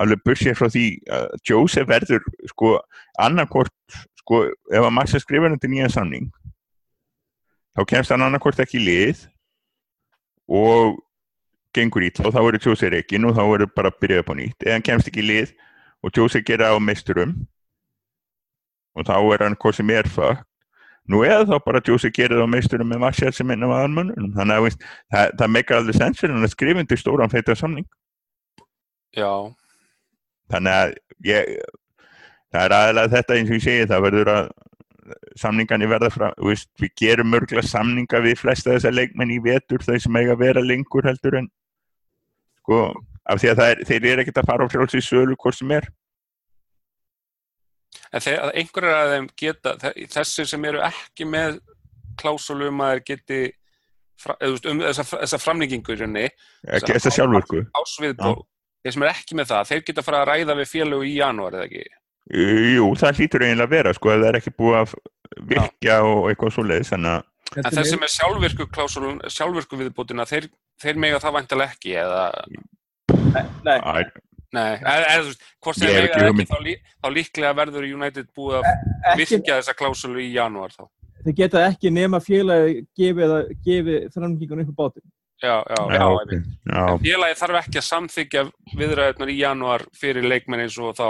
alveg bursið frá því að Joseph verður sko annarkort sko ef að Marcel skrifar undir nýja samning þá kemst hann annarkort ekki lið og gengur ítla og þá eru Jose reikin og þá eru bara að byrja upp á nýtt. Eða hann kemst ekki í lið og Jose gera á meisturum og þá er hann hvað sem er það nú eða þá bara Jose gera það á meisturum með Marcial sem einn af aðanmönnum þannig að það, það meikar alveg sens fyrir hann að skrifindi stóran feita samning
Já.
Þannig að ég það er aðalega þetta eins og ég segi það verður að samningarnir verða frá, við, við gerum mörgla samninga við flesta þessar leikmenn í vetur þau sem eiga að vera lengur heldur en sko, af því að er, þeir eru ekkert að fara á frjálsi sölu hvort sem er.
En þegar einhverjar af þeim geta þessir sem eru ekki með klásulum að þeir geti um þessa, þessa framlengingu
ekki þessa sjálfurku
þeir sem eru ekki með það þeir geta fara að ræða við félög í janúar eða ekki?
Jú, það hlýtur eiginlega að vera sko, ef það er ekki búið að virkja og eitthvað svo leiðis En
þeir sem er sjálfvirku klásulun, sjálfvirku viðbútina, þeir, þeir mega það vantilega ekki eða
Nei,
nei. Nei, eða þú veist, hvort sem eiga ekki, þá, lí, þá líklega verður United búið að e virkja þessa klásulu í janúar þá.
Þeir geta ekki nema félagi gefið, gefið framgengun upp á bátin.
Já, já, já, já, okay. já. Félagi þarf ekki að samþykja viðræðunar í janúar fyrir leikmenn eins og þá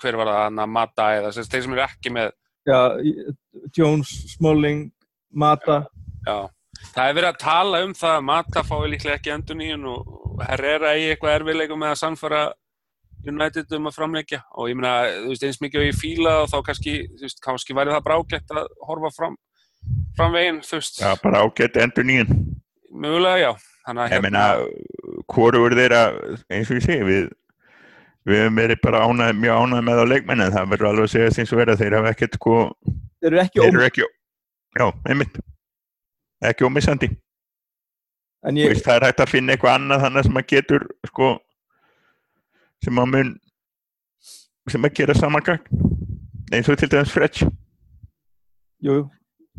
hver var það, Anna, Mata eða þeir sem eru ekki með.
Já, Jones, Smalling, Mata.
Já, það er verið að tala um það að Mata fái líklega ekki endur nýjun og Herrera í eitthvað erfiðleikum með að samfara United um að framleggja og ég meina, þú veist, eins mikið og ég fíla og þá kannski, þú veist, kannski væri það brágætt að horfa fram, framvegin, þú veist,
Já, bara ágætt endur nýjum.
mögulega, já.
Ég meina, hvorur þeirra, eins og ég segi, við, við höfum verið bara ánæð, mjög ánæð með á leikmenni, en það verður alveg að segja eins og verið að þeir hafa ekkert, sko,
Þeir eru ekki
þeir
óm,
eru ekki, já, einmitt, ekki ómissandi.
ég,
Veist, það er hægt að finna eitthvað annað þannig sem að getur, sko, sem að mun, sem að gera samangang, eins og til dæmis Fretch.
jú, jú,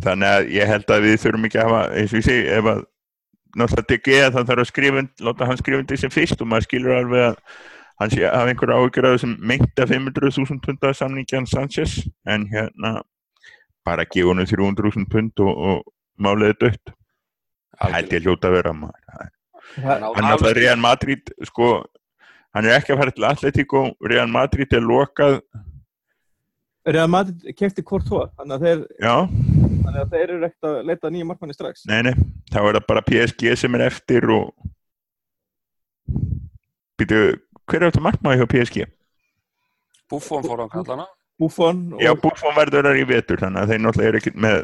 Þannig að ég held að við þurfum ekki að hafa, eins og ég segi, ef að náttúrulega DG að það þarf að skrifa, und- láta hann skrifa undir sem fyrst og maður skilur alveg að hann sé að hafa einhverja af þessum meinta 500.000 punda samningjan Sanchez en hérna bara gefa hann 300.000 pund og, og máliði dött. Held ég hljóta að vera er- Hann er alltaf Real Madrid, sko, hann er ekki að fara til Atletico, Real Madrid er lokað,
Real Madrid kefti hvort tvo, þannig að þeir,
já,
þannig að þeir eru ekkert að leita að nýja markmanni strax.
Nei, nei, þá er það bara PSG sem er eftir og Býtu, hver er þetta markmaði hjá PSG?
Buffon fór á kallana.
Buffon og
Já, Buffon verður þar í vetur þannig að þeir náttúrulega eru ekki með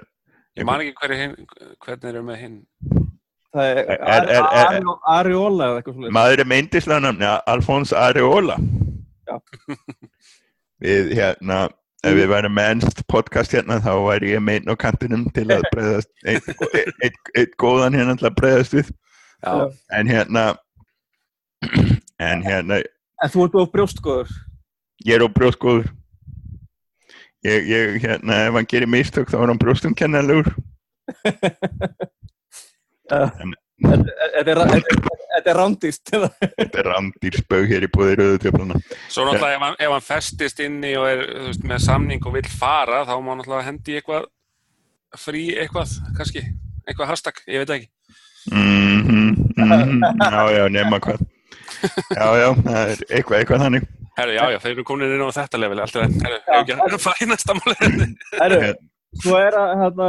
Ég man ekki hverju hinn, hvernig eru með hinn.
það er,
Er- er- er- er-
Ari- Ariola eða eitthvað svona.
maður er með indislega nafni, Alfons Areola
Já. <laughs>
Við hérna ef við værum með ennst podcast hérna þá væri ég meinn á kantinum til að <laughs> breyðast ein góðan hérna til að breyðast við
Já,
en hérna <clears throat> en hérna
En þú ert of brjóstgóður.
ég er á brjóstgóður ég, ég, hérna, ef hann gerir mistök þá er hann brjóstumkennalegur <laughs> En-
Þetta þetta er, þetta er rándýst.
þetta er randýr spög hér í rauðu tjöfluna
svo náttúrulega ef hann, ef hann festist inni og er veist, með samning og vill fara þá má náttúrulega hendi eitthvað frí eitthvað, kannski, eitthvað hashtag, ég veit ekki.
mm -hmm, já, já, nema hvað. Já, já, það er eitthvað, eitthvað þannig
Herru, já, já, þeir eru komin inn á þetta level, alltaf. Herru, hefur ekki að fara í næsta máli. <laughs>
Herru, svo er að hérna,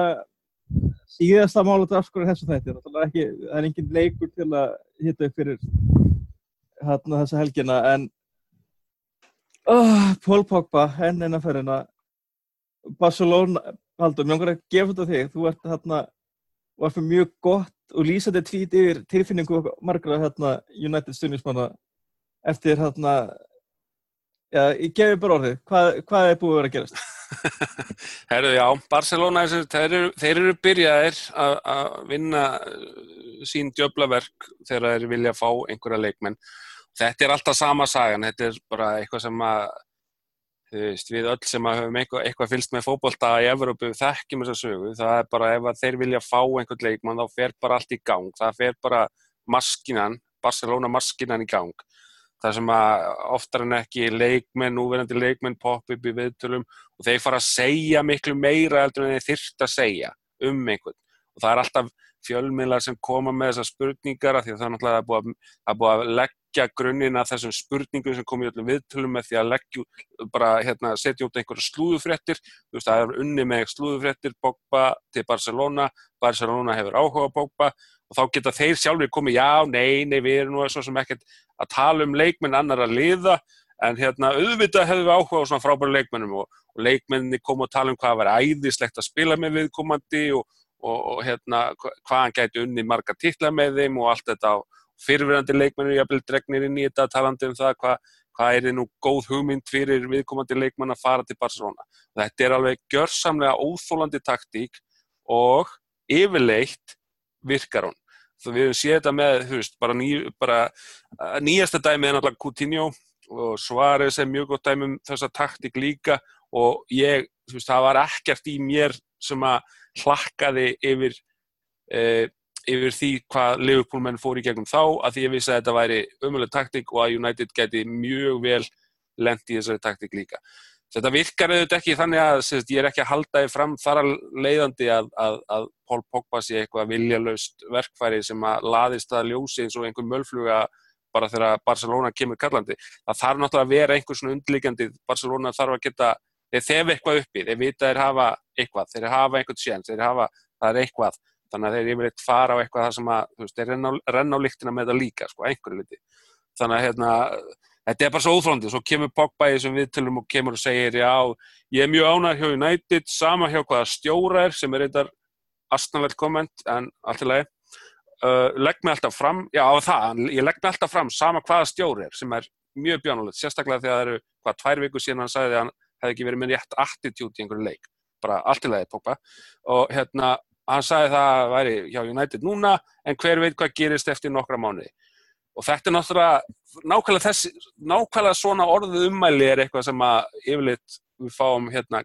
síðasta mála drafskur þessu þætti. Það er engin leikur til að hita upp fyrir hérna, þessa helgina, en oh, Paul Pogba, henn enn að ferina, Barcelona, Haldur, mjög langar að gefa þetta þig. Þú ert hérna, var fyrir mjög gott og lýsandi tvít yfir tilfinningu margra hérna, United stundismanna eftir hérna, já, ég gefi bara orðið, hvað, hvað er búið að vera að gerast? <laughs>
Herru, já, Barcelona, þeir eru, þeir eru byrjaðir að að vinna uh, sín djöflaverk þegar þeir vilja fá einhverja leikmenn. Þetta er alltaf sama sagan, þetta er bara eitthvað sem að þú veist, við öll sem að höfum eitthvað, eitthvað fylst með fótbolta í Evrópu þekkjum þessa sögu, það er bara ef að þeir vilja fá einhvern leikmann þá fer bara allt í gang, það fer bara maskinan, Barcelona maskinan í gang það sem að oftar en ekki leikmenn, núverandi leikmenn popp upp í viðtölum og þeir fara að segja miklu meira heldur en þeir þyrft að segja um einhvern. Og það er alltaf fjölmiðlar sem koma með þessar spurningar því að það er náttúrulega að, að, búið að leggja grunninn að þessum spurningum sem kom í öllum viðtölum með því að leggja út- bara hérna, setja út einhverja slúðufréttir þú veist það er unni með slúðufréttir Pogba til Barcelona Barcelona hefur áhuga á Pogba og þá geta þeir sjálfur komið já, nei, nei, við erum nú svo sem ekkert að tala um leikmenn annar að liða en hérna auðvitað hefur við áhuga á svona frábæru leikmennum og, og leikmenni kom að tala um hvað var æðislegt að spila með viðkomandi og, og, og hérna hva- hvað hann gæti unni marga titla með þeim og allt þetta fyrirverandi leikmennu jafnvel dregnir inn í þetta talandi um það hvað hvað er þið nú góð hugmynd fyrir viðkomandi leikmann að fara til Barcelona. Þetta er alveg gjörsamlega óþólandi taktík og yfirleitt virkar hún. Þú við höfum séð þetta með, þú veist, bara, ný, bara nýjasta dæmi er náttúrulega Coutinho og Suárez er mjög gott dæmi um þessa taktík líka og ég, þú veist, það var ekkert í mér sem að hlakkaði yfir uh, yfir því hvað Liverpool menn fór í gegnum þá að því ég vissi að þetta væri umuleg taktík og að United geti mjög vel lent í þessari taktík líka. Þetta virkar auðvitað ekki þannig að sérst, ég er ekki að halda þið fram þar að leiðandi að, að, að Paul Pogba sé eitthvað viljalaust verkfæri sem að laðist að ljósi eins og einhver mölfluga bara þegar Barcelona kemur kallandi. Það þarf náttúrulega að vera einhver svona undlíkandi, Barcelona þarf að geta, þeir þefa eitthvað uppi, þeir vita þeir hafa eitthvað, þeir hafa einhvern séns, þeir hafa, það er eitthvað, þannig að þeir yfirleitt fara á eitthvað það sem að, þú veist, þeir renna á, renna á líktina með það líka, sko, einhverju liti. Þannig að hérna, þetta er bara svo óþróndi, svo kemur Pogba í þessum viðtölum og kemur og segir já, ég er mjög ánægð hjá United, sama hjá hvaða stjóra er sem er eitthvað astnalegt komment en allt í lagi. Uh, legg mig alltaf fram, já á það ég legg mig alltaf fram sama hvaða stjóri er sem er mjög bjánulegt, sérstaklega þegar það eru hvað tvær viku síðan hann sagði að hann hefði ekki verið með rétt attitút í einhverju leik. Bara allt í lagi Pogba. Og hérna hann sagði það að væri hjá United núna en hver veit hvað gerist eftir nokkra mánuði og þetta er náttúrulega nákvæmlega, þessi, nákvæmlega svona orðið ummæli er eitthvað sem að yfirleitt við fáum hérna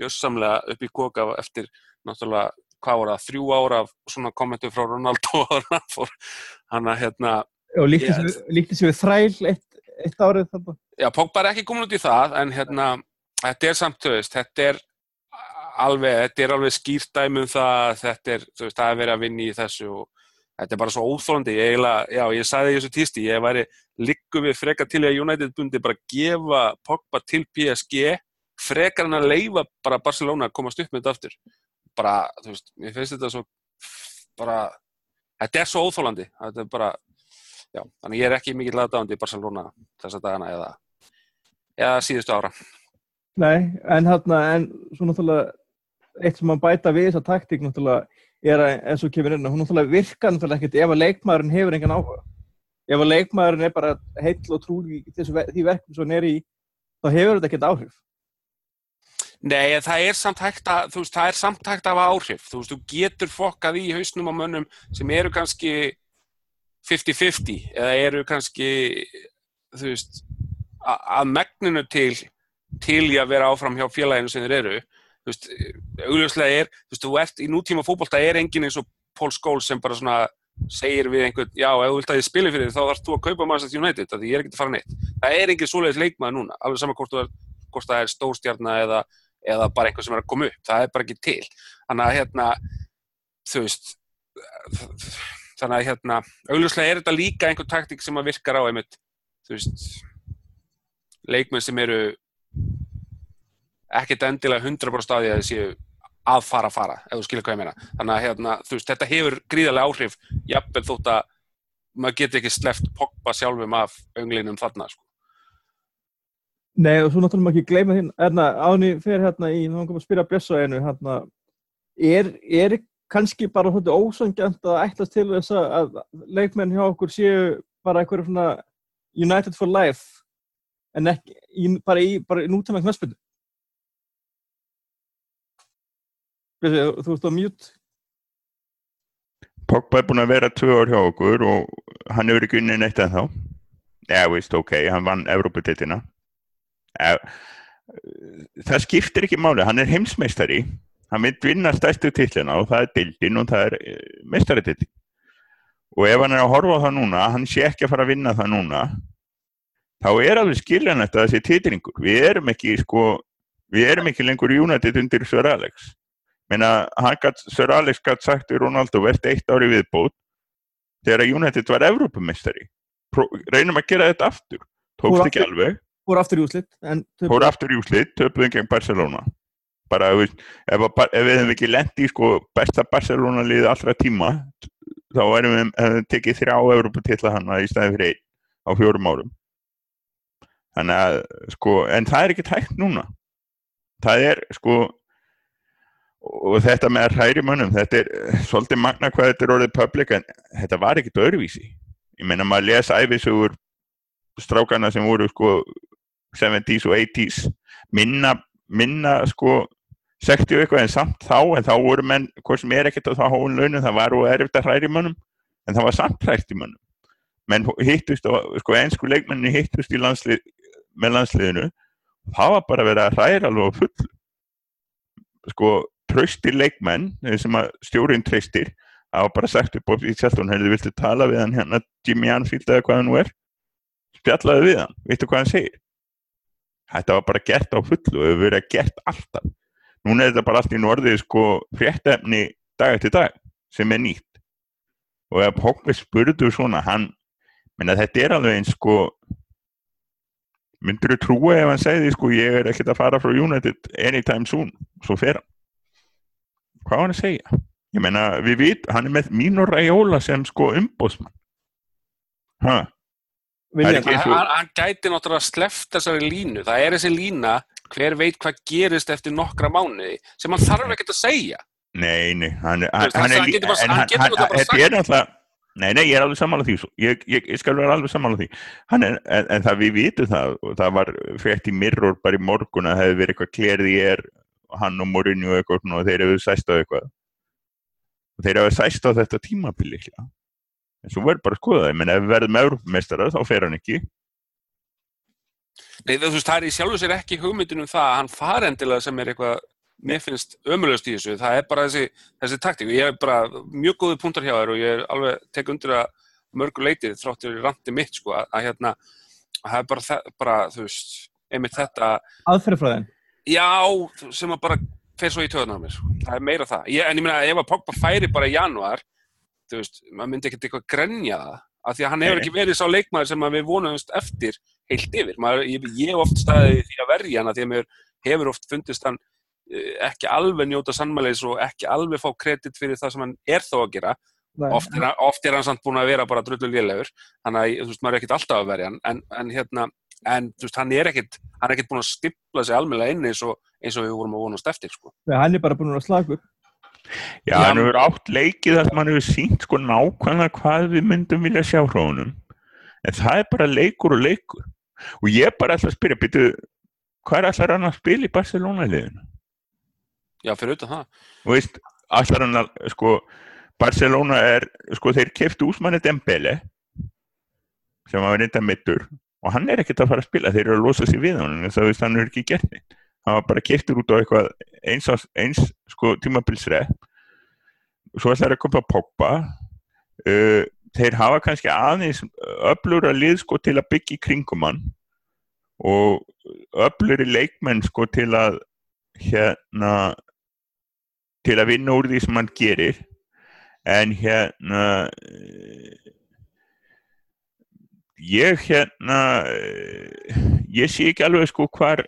jössamlega upp í koka eftir náttúrulega hvað voru það, þrjú ára af svona kommentu frá Ronaldo hann að hérna
og líkti sér við þræl eitt, eitt árið þarna.
Já, Pogba er ekki komin út í það en hérna, þetta er samt, þú veist, þetta er alveg, alveg skýrt dæmum það, þetta er, veist, það er verið að vinna í þessu og þetta er bara svo óþólandi, ég eiginlega, já, ég sagði þessu týsti, ég væri likku við freka til að United bundi bara gefa Pogba til PSG, frekar hann að leifa bara Barcelona að komast upp með þetta aftur, bara, þú veist, ég finnst þetta svo, bara, þetta er svo óþólandi, þetta er bara, já, þannig ég er ekki mikið laðdáðandi í Barcelona þessa dagana eða, eða síðustu ára.
Nei, en hérna, en svo náttúrulega eitt sem maður bæta við þessa taktík náttúrulega er að eins og kemur inn hún náttúrulega virkar náttúrulega ekkert ef að leikmaðurinn hefur engan áhuga. Ef að leikmaðurinn er bara heill og trúi í þessu, því verkum sem hann er í þá hefur þetta ekkert áhrif.
Nei, það er samt hægt að þú veist, það er samt hægt að hafa áhrif. Þú veist, þú getur fokkað í hausnum á mönnum sem eru kannski 50-50 eða eru kannski þú veist að megninu til til í að vera áfram hjá félaginu sem þeir eru þú veist, augljóslega er þú veist, þú ert í nútíma fókbólta er engin eins og Pól Skóls sem bara svona segir við einhvern, já, ef þú vilt að ég spili fyrir þig þá þarfst þú að kaupa Manchester United því ég er ekkert að fara neitt. Það er engin svoleiðis leikmaður núna alveg saman hvort, er, hvort það er stórstjarnar eða, eða bara einhver sem er að koma upp það er bara ekki til. Þannig að hérna þú veist þannig að hérna augljóslega er þetta líka einhver taktík sem að virkar á einmitt, þú veist leikmenn sem eru ekkert endilega 100% staði að þessi að fara að fara, ef þú skilur hvað ég meina þannig að hérna, veist, þetta hefur gríðarlega áhrif jafnveg þótt að maður getur ekki sleft Pogba sjálfum af önglinum þarna sko.
Nei, og svo náttúrulega maður ekki gleyma þín hérna, áni fyrir hérna í, þá komum að spyrja Björsa einu, hérna er, er kannski bara þetta ósangjant að ætlast til þess að leikmenn hjá okkur séu bara eitthvað United for life en ekki, bara í, í nútæma knöspinu Þú ert á mjút.
Pogba er búin að vera tvö ár hjá okkur og hann hefur ekki unnið neitt en þá. Já, veist, ok, hann vann Evróputittina. Það skiptir ekki máli, hann er heimsmeistari. Hann vil vinna stærstu tillina og það er bildin og það er eh, meistaritittin. Og ef hann er að horfa á það núna, hann sé ekki að fara að vinna það núna, þá er alveg skiljanlegt að það sé titlingur. Við erum ekki, sko, við erum ekki lengur United undir Sör Alex. Meina, gat, Sir Alex gæti sagt við Ronaldo verðt eitt ári viðbót þegar United var Evrópumistari. Reynum að gera þetta aftur. Tókst ekki alveg.
Fór aftur í úslitt.
Í töpuðum gegn Barcelona. Bara ef, ef, ef við hefum ekki lendi í sko, besta Barcelona liðið allra tíma þá erum við hefum tekið þrjá Evróputilla hann í staði fyrir einn á fjórum árum. Þannig að sko, en það er ekki tækt núna. Það er sko og þetta með að hræri mönnum þetta er svolítið magna hvað þetta er orðið public en þetta var ekkert öðruvísi. Ég meina maður lesa æfisugur strákana sem voru sko 70's og 80's minna, minna sko 60 eitthvað en samt þá en þá voru menn, hvort sem er ekkert að það hóun launum það var og erfitt að hræri mönnum en það var samt hrært í mönnum. Menn hittust og sko einsku leikmenni hittust landslið með landsliðinu. Það var bara verið að hræra alveg full sko tröstir leikmenn eh, sem að stjórinn tröstir það var bara sagt upp á því sjálf hún hefði viltu tala við hann hérna Jimmy Anfield eða hvað hann er? Spjallaði við hann, veitu hvað hann segir? Þetta var bara gert á fullu og hefur verið gert alltaf. Núna er þetta bara allt í norðið sko fréttefni dag eftir dag sem er nýtt. Og ef Hókvi spurðu svona hann menna þetta er alveg eins sko myndur þú trúa ef hann segði sko ég er ekkert að fara frá United anytime soon svo fer hann hvað var hann að segja? Ég meina, við vit, hann er með Mino Raiola sem sko umbóðsmann. Hæ? Ekki og-
hann, gæti náttúrulega sleppt þessari línu það er þessi lína, hver veit hvað gerist eftir nokkra mánuði sem hann þarf ekkert að segja
Nei, nei, hann, er en
hann getur náttúrulega bara
er náttúrulega Nei, nei, ég er alveg sammála því ég, ég, ég skal vera alveg sammála því er, en, en það við vitum það og það var frétt í mirror bara í morgun að það hefði verið eitthvað klerði er hann og Mourinho og eitthvað svona og þeir hefðu sæst á eitthvað. Og þeir hefðu sæst á þetta tímabili en svo verður bara að skoða það, menn ef við verðum Európmeistara þá fer hann ekki.
Nei, þú veist, það er í sjálfu sér ekki hugmyndin um það að hann fari endilega sem er eitthvað mér finnst ömulöst í þessu, það er bara þessi, þessi taktík. Og ég er bara mjög góði punktar hjá þér og ég er alveg tek undir að mörgu leitið þráttur í randi mitt sko að, að hérna, að það er bara, bara þú veist, einmitt þetta
aðferðfræðin.
Já, sem að bara fer svo í töðunar mér, sko. það er meira það. Ég, en ég meina, ef að Pogba færi bara í janúar þú veist, maður myndi ekkert eitthvað grenja það, af því að hann hefur ekki verið sá leikmaður sem við vonumst eftir heilt yfir, maður, ég, hef oft staðið því að verja hann, af því að mér hefur oft fundist hann eh, ekki alveg njóta sannmæleis og ekki alveg fá kredit fyrir það sem hann er þó að gera. Oft er, oft er hann samt búin að vera bara drullu lélegur þannig að þú veist, maður er ekkert alltaf að verja hann. En, en hérna, en þú veist, hann er ekkert hann er ekkert búin að stipla sig almennilega inn eins og, eins og við vorum að vonast eftir sko.
Nei, Hann er bara búin að slaka upp.
Já,
Já.
hann hefur átt leikið þar sem hann hefur sínt sko nákvæmlega hvað við myndum vilja sjá frá honum. En það er bara leikur og leikur. Og ég bara ætla að spyrja, byrju, hvað er allar hann að spila í Barcelona liðinu?
já, fyrir utan það
Og veist, allar hann að, sko, Barcelona er, sko, þeir keftu úsmanni Dembele, sem var reynda mittur, og hann er ekkert að fara að spila, þeir eru að losa sig við hann, þess að hann er ekki gert neitt. Hann var bara keftur út á eitthvað eins, eins sko, tímabilsrepp, svo ætlar að koma Pogba, uh, þeir hafa kannski aðeins öflura lið sko til að byggja í kringum hann. Og öfluri leikmenn sko til að hérna til að vinna úr því sem hann gerir. En hérna ég hérna eh, ég sé ekki alveg sko hvar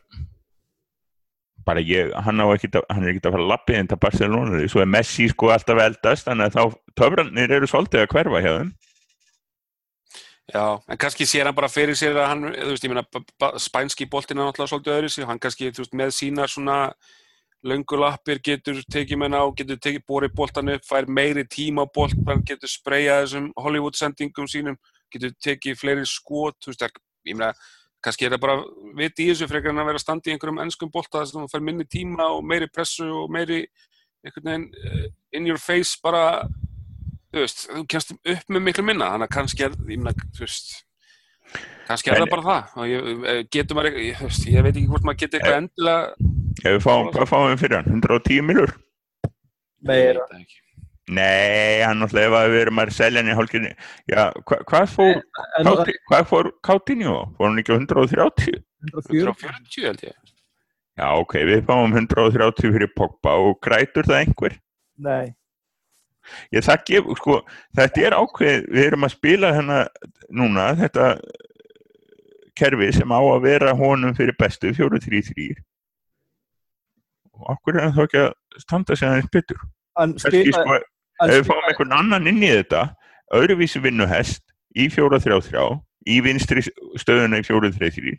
bara ég, hann, ekkit hann er ekki að fara að lappi það Barcelona svo er Messi sko alltaf eldast þannig að þá töfranir eru svolítið að hverfa hjá þeim.
Já, en kannski sér hann bara fyrir sér að hann, þú veist, ég meina, spænski boltinn er náttúrulega svolítið öðru sig, hann kannski, þú veist, með sínar svona löngulappir getur tekið menn á, getur tekið borið boltan upp, fær meiri tíma á boltan, getur spreyjað þessum Hollywood-sendingum sínum, getur tekið fleiri skot, þú veist, það- ég meina, kannski er það bara viti í þessu frekar en að vera að standa í einhverjum ennskum bolta þess að hann fær minni tíma og meiri pressu og meiri, einhvern veginn, eh, in your face bara þú veist, þú kemst upp með miklu minna þannig að kannski er, ég meina, þú veist kannski er
En-
það bara það og ég, eh, getur maður, ég, veist, ég veit ekki hvort maður getur eitthvað endilega
ef við fáum, hvað fáum við fyrir hann? 110 milur?
Meira.
Ég veit það ekki.
Nei, hann náttúrulega ef að við erum að selja hann í hálfgjörni já, hva, hvað fór Couti- hvað fór Coutinho? Fór hann ekki á 130?
140.
140 held ég
Já, ok, við fáum 130 fyrir Pogba og grætur það einhver?
Nei.
Ég það gef, sko, þetta er ákveð, við erum að spila hérna núna, þetta kerfi sem á að vera honum fyrir bestu, 4-3-3 og okkur er hann þá ekki að standa sig aðeins betur.
Hann spila,
sko, ef við fáum einhvern annan inn í þetta, öðruvísi vinnuhest í 4-3-3, í vinstri stöðuna í 4-3-3,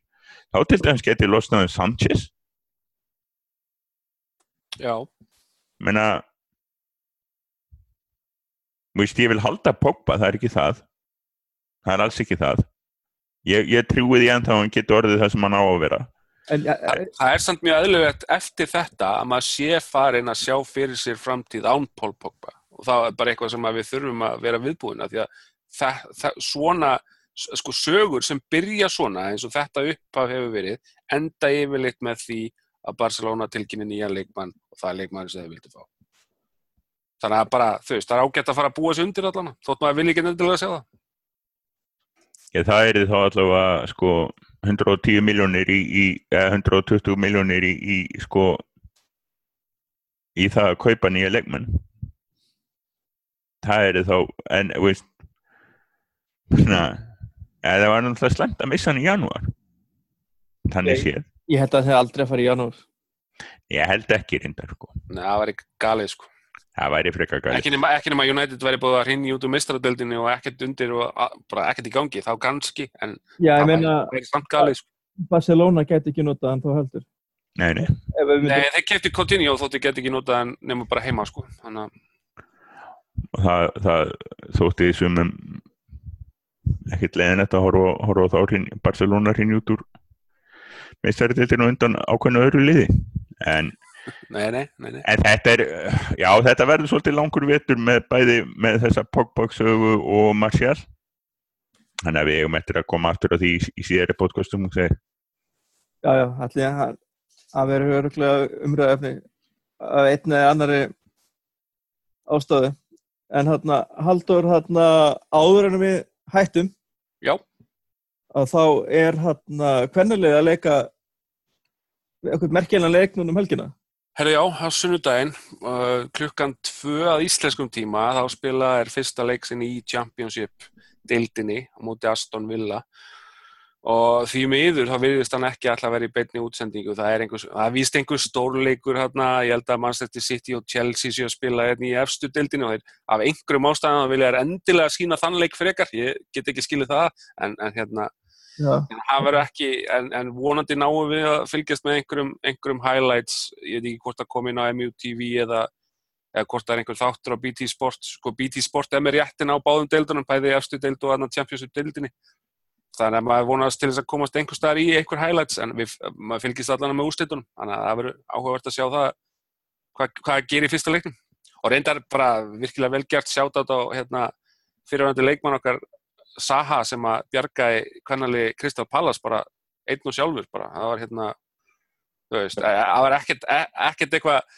þá til dæmis getið losnaðum Sanchez,
Já,
menna þú veist, ég vil halda Pogba, það er ekki það. Það er alls ekki það. Ég, ég trúi því ennþá að hann getur orðið það sem hann á að vera.
En, ja,
það, það er samt mjög eðlilegt eftir þetta að maður sé farin að sjá fyrir sér framtíð án Pól Pogba. og það er bara eitthvað sem við þurfum að vera viðbúin að því að það, það, svona sko sögur sem byrja svona eins og þetta upphaf hefur verið enda yfirleitt með því að Barcelona tilkynni nýjan leikmann og það er leikmann sem þau vildi fá. Þannig að bara, þú veist, það er ágætt að fara að búa sig undir allan, þótt maður vil ekki nefnilega sjá það.
Ég, það er þá allavega sko 110 miljónir í, í eða 120 miljónir í, í sko í það að kaupa nýja leikmenn það er þá en, þú veist svona, eða það var náttúrulega slæmt að missa hann í janúar þannig séð
ég held að það aldrei að fara í janúar.
ég held ekki reyndar sko
Nei, það var ekki galið sko
það væri frekar gæli
ekki nema, ekki nema United væri búið að hrinni út úr mistradöldinni og ekkert undir og a- bara ekkert í gangi, þá kannski en
Já, ég
það
meina,
væri- væri samt galið sko.
Barcelona geti ekki notað hann þá heldur.
nei, nei.
Nei, þeir kefti Coutinho þótti get ekki notað hann nema bara heima sko. þannig að
og það, það þótti sumum ekkert leiðinett að horfa, horfa á þá hrin, Barcelona hrinni út úr meistaritiltinu undan ákveðnu öðru liði en,
nei, nei, nei, nei.
en þetta er já þetta verður svolítið langur vetur með bæði með þessa Pogba-sögu og Martial þannig að við eigum eftir að koma aftur á því í, í síðari podcastum og segja
já, já, allir að það verður umræðefni af einni eða annari ástöðu. En hérna, Haldur, hérna, áður en við hættum,
Já,
að þá er hérna hvernilega að leika eitthvað merkjælan leik núna um helgina.
herru já, á sunnudaginn uh, klukkan tvö að íslenskum tíma þá spila er fyrsta leiksin í Championship deildinni á móti Aston Villa og því miður þá virðist hann ekki alltaf vera í beinni útsendingu. Það er, einhver, það er víst einhver stórleikur hérna, ég held að Manchester City og Chelsea séu að spila hérna í efstu deildinni og þeir af einhverjum ástæðan vilja þær endilega sína þann leik frekar, ég get ekki skilið það en, en hérna en það verður ekki, en, en vonandi náum við að fylgjast með einhverjum, einhverjum highlights, ég veit ekki hvort það kom inn á MUTV eða, eða hvort það er einhver þáttur á BT Sport, sko BT Sport er með réttin á báðum deildunum, bæði þannig að maður vonast til þess að komast einhver staðar í einhver highlights, en við, maður fylgist allan með úrslitunum, þannig að það verður áhugavert að sjá það hvað, hvað gerir í fyrsta leiknum. Og reyndar bara virkilega vel gert sjátt á hérna, fyrirvændi leikmann okkar Saha sem að bjargaði kannali Kristal Pallas bara einn og sjálfur bara, það var hérna það var ekkert ekkert eitthvað,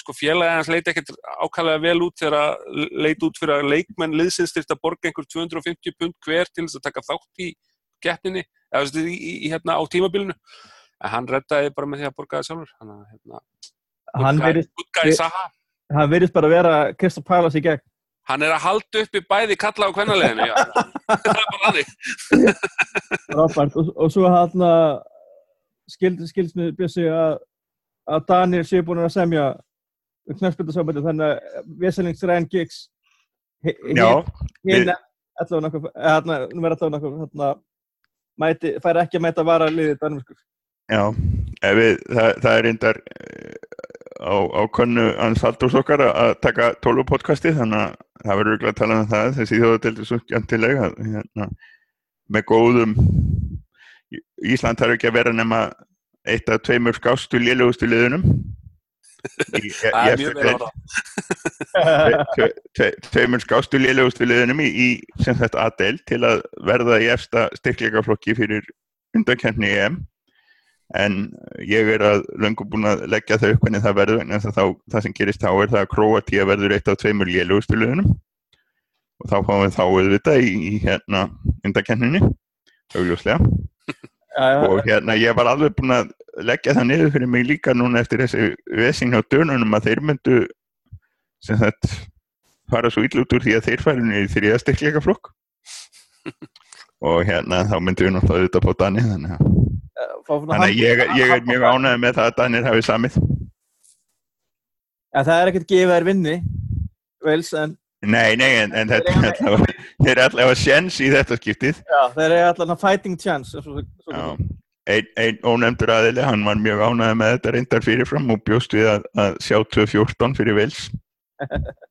sko félagi hans leit ekkert ákvæmlega vel út þegar að leit út fyrir að leikmenn liðsins þurft að borga einhver 250 pund hver til þess að taka þátt í keppninni, eða þú veist, í, í, hérna á tímabilinu en hann reddaði bara með því að borga það sjálfur að hérna,
hann verðist,
gutgæði Saha
hann verðist bara vera Kristaf Palace í gegn.
hann er að halda upp í bæði kalla á kvennaleginu það er bara þannig
Rápart. Og, og svo hann skild, skildst mér bjössi að að Danir séu búin að semja knæspildarsambandi þannig að Veselings Ryan Giggs hérna, verður allavega nokkuð mæti, fær ekki að mæta vara liðið Danmörkur.
já við, það, það er reyndar eh, á, á könnu hans Haldurs okkar að- að taka 12 podcasti þannig að það verður örugglega að tala um það þessi þjóðatildur svo skemmtilega hérna, með góðum Ísland þarf ekki að vera nema eitt af tveimur skástu lélugustu liðunum.
Það er mjög
efstu
vel
deild.
á það.
Tve- tve- tveimur skástu lélugustu liðunum í, í sem þetta aðdeild til að verða í efsta styrkleikaflokki fyrir undankemni EM. En ég er að löngu búin að leggja þau upp hvernig það verður en það, þá, það sem gerist þá er það að Króatíu verður eitt af tveimur lélugustu liðunum. Og þá fáum við þá auðvitað í, í hérna undankemninni augljóslega og hérna ég var alveg búin að leggja það niður fyrir mig líka núna eftir þessi vesing á dönunum að þeir myndu sem þetta fara svo ill út úr því að þeir færi niður í þriða styrkleika flokk <laughs> og hérna þá myndum við náttúrulega auðvitað på Dani þannig að, þannig að ég, ég er mjög ánægð með það að Danir hafi samið.
Ja, það er ekkert gefið þær vinni Wales, en
nei, nei, en, en þetta er allavega þeir eru allavega sjens í þetta skiptið.
Já, þeir eru allan að fighting chance svo, svo,
einn ein ónefndur aðili, hann var mjög ánægð með þetta reyndar fyrirfram og bjóst við að, að sjá 2.14 fyrir Vels. <laughs>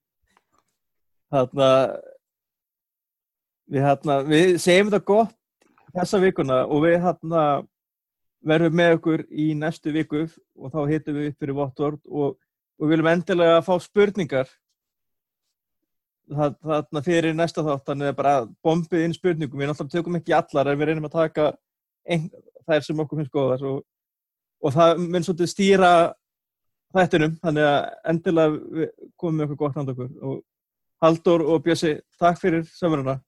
þarna við, þarna, við segjum þetta gott þessa vikuna og við þarna verðum með okkur í næstu viku og þá hittum við upp fyrir Votvort og, og viljum endilega fá spurningar þarna fyrir næsta þátt þannig að bara bombið inn spurningum. Við náttúrulega tökum ekki allar en við reynum að taka þær sem okkur finnst góðar og, og það mun svolítið stýra þættinum. Þannig að endilega við komum með okkur gott nátt okkur. Og Haldur og Bjössi, takk fyrir samverðuna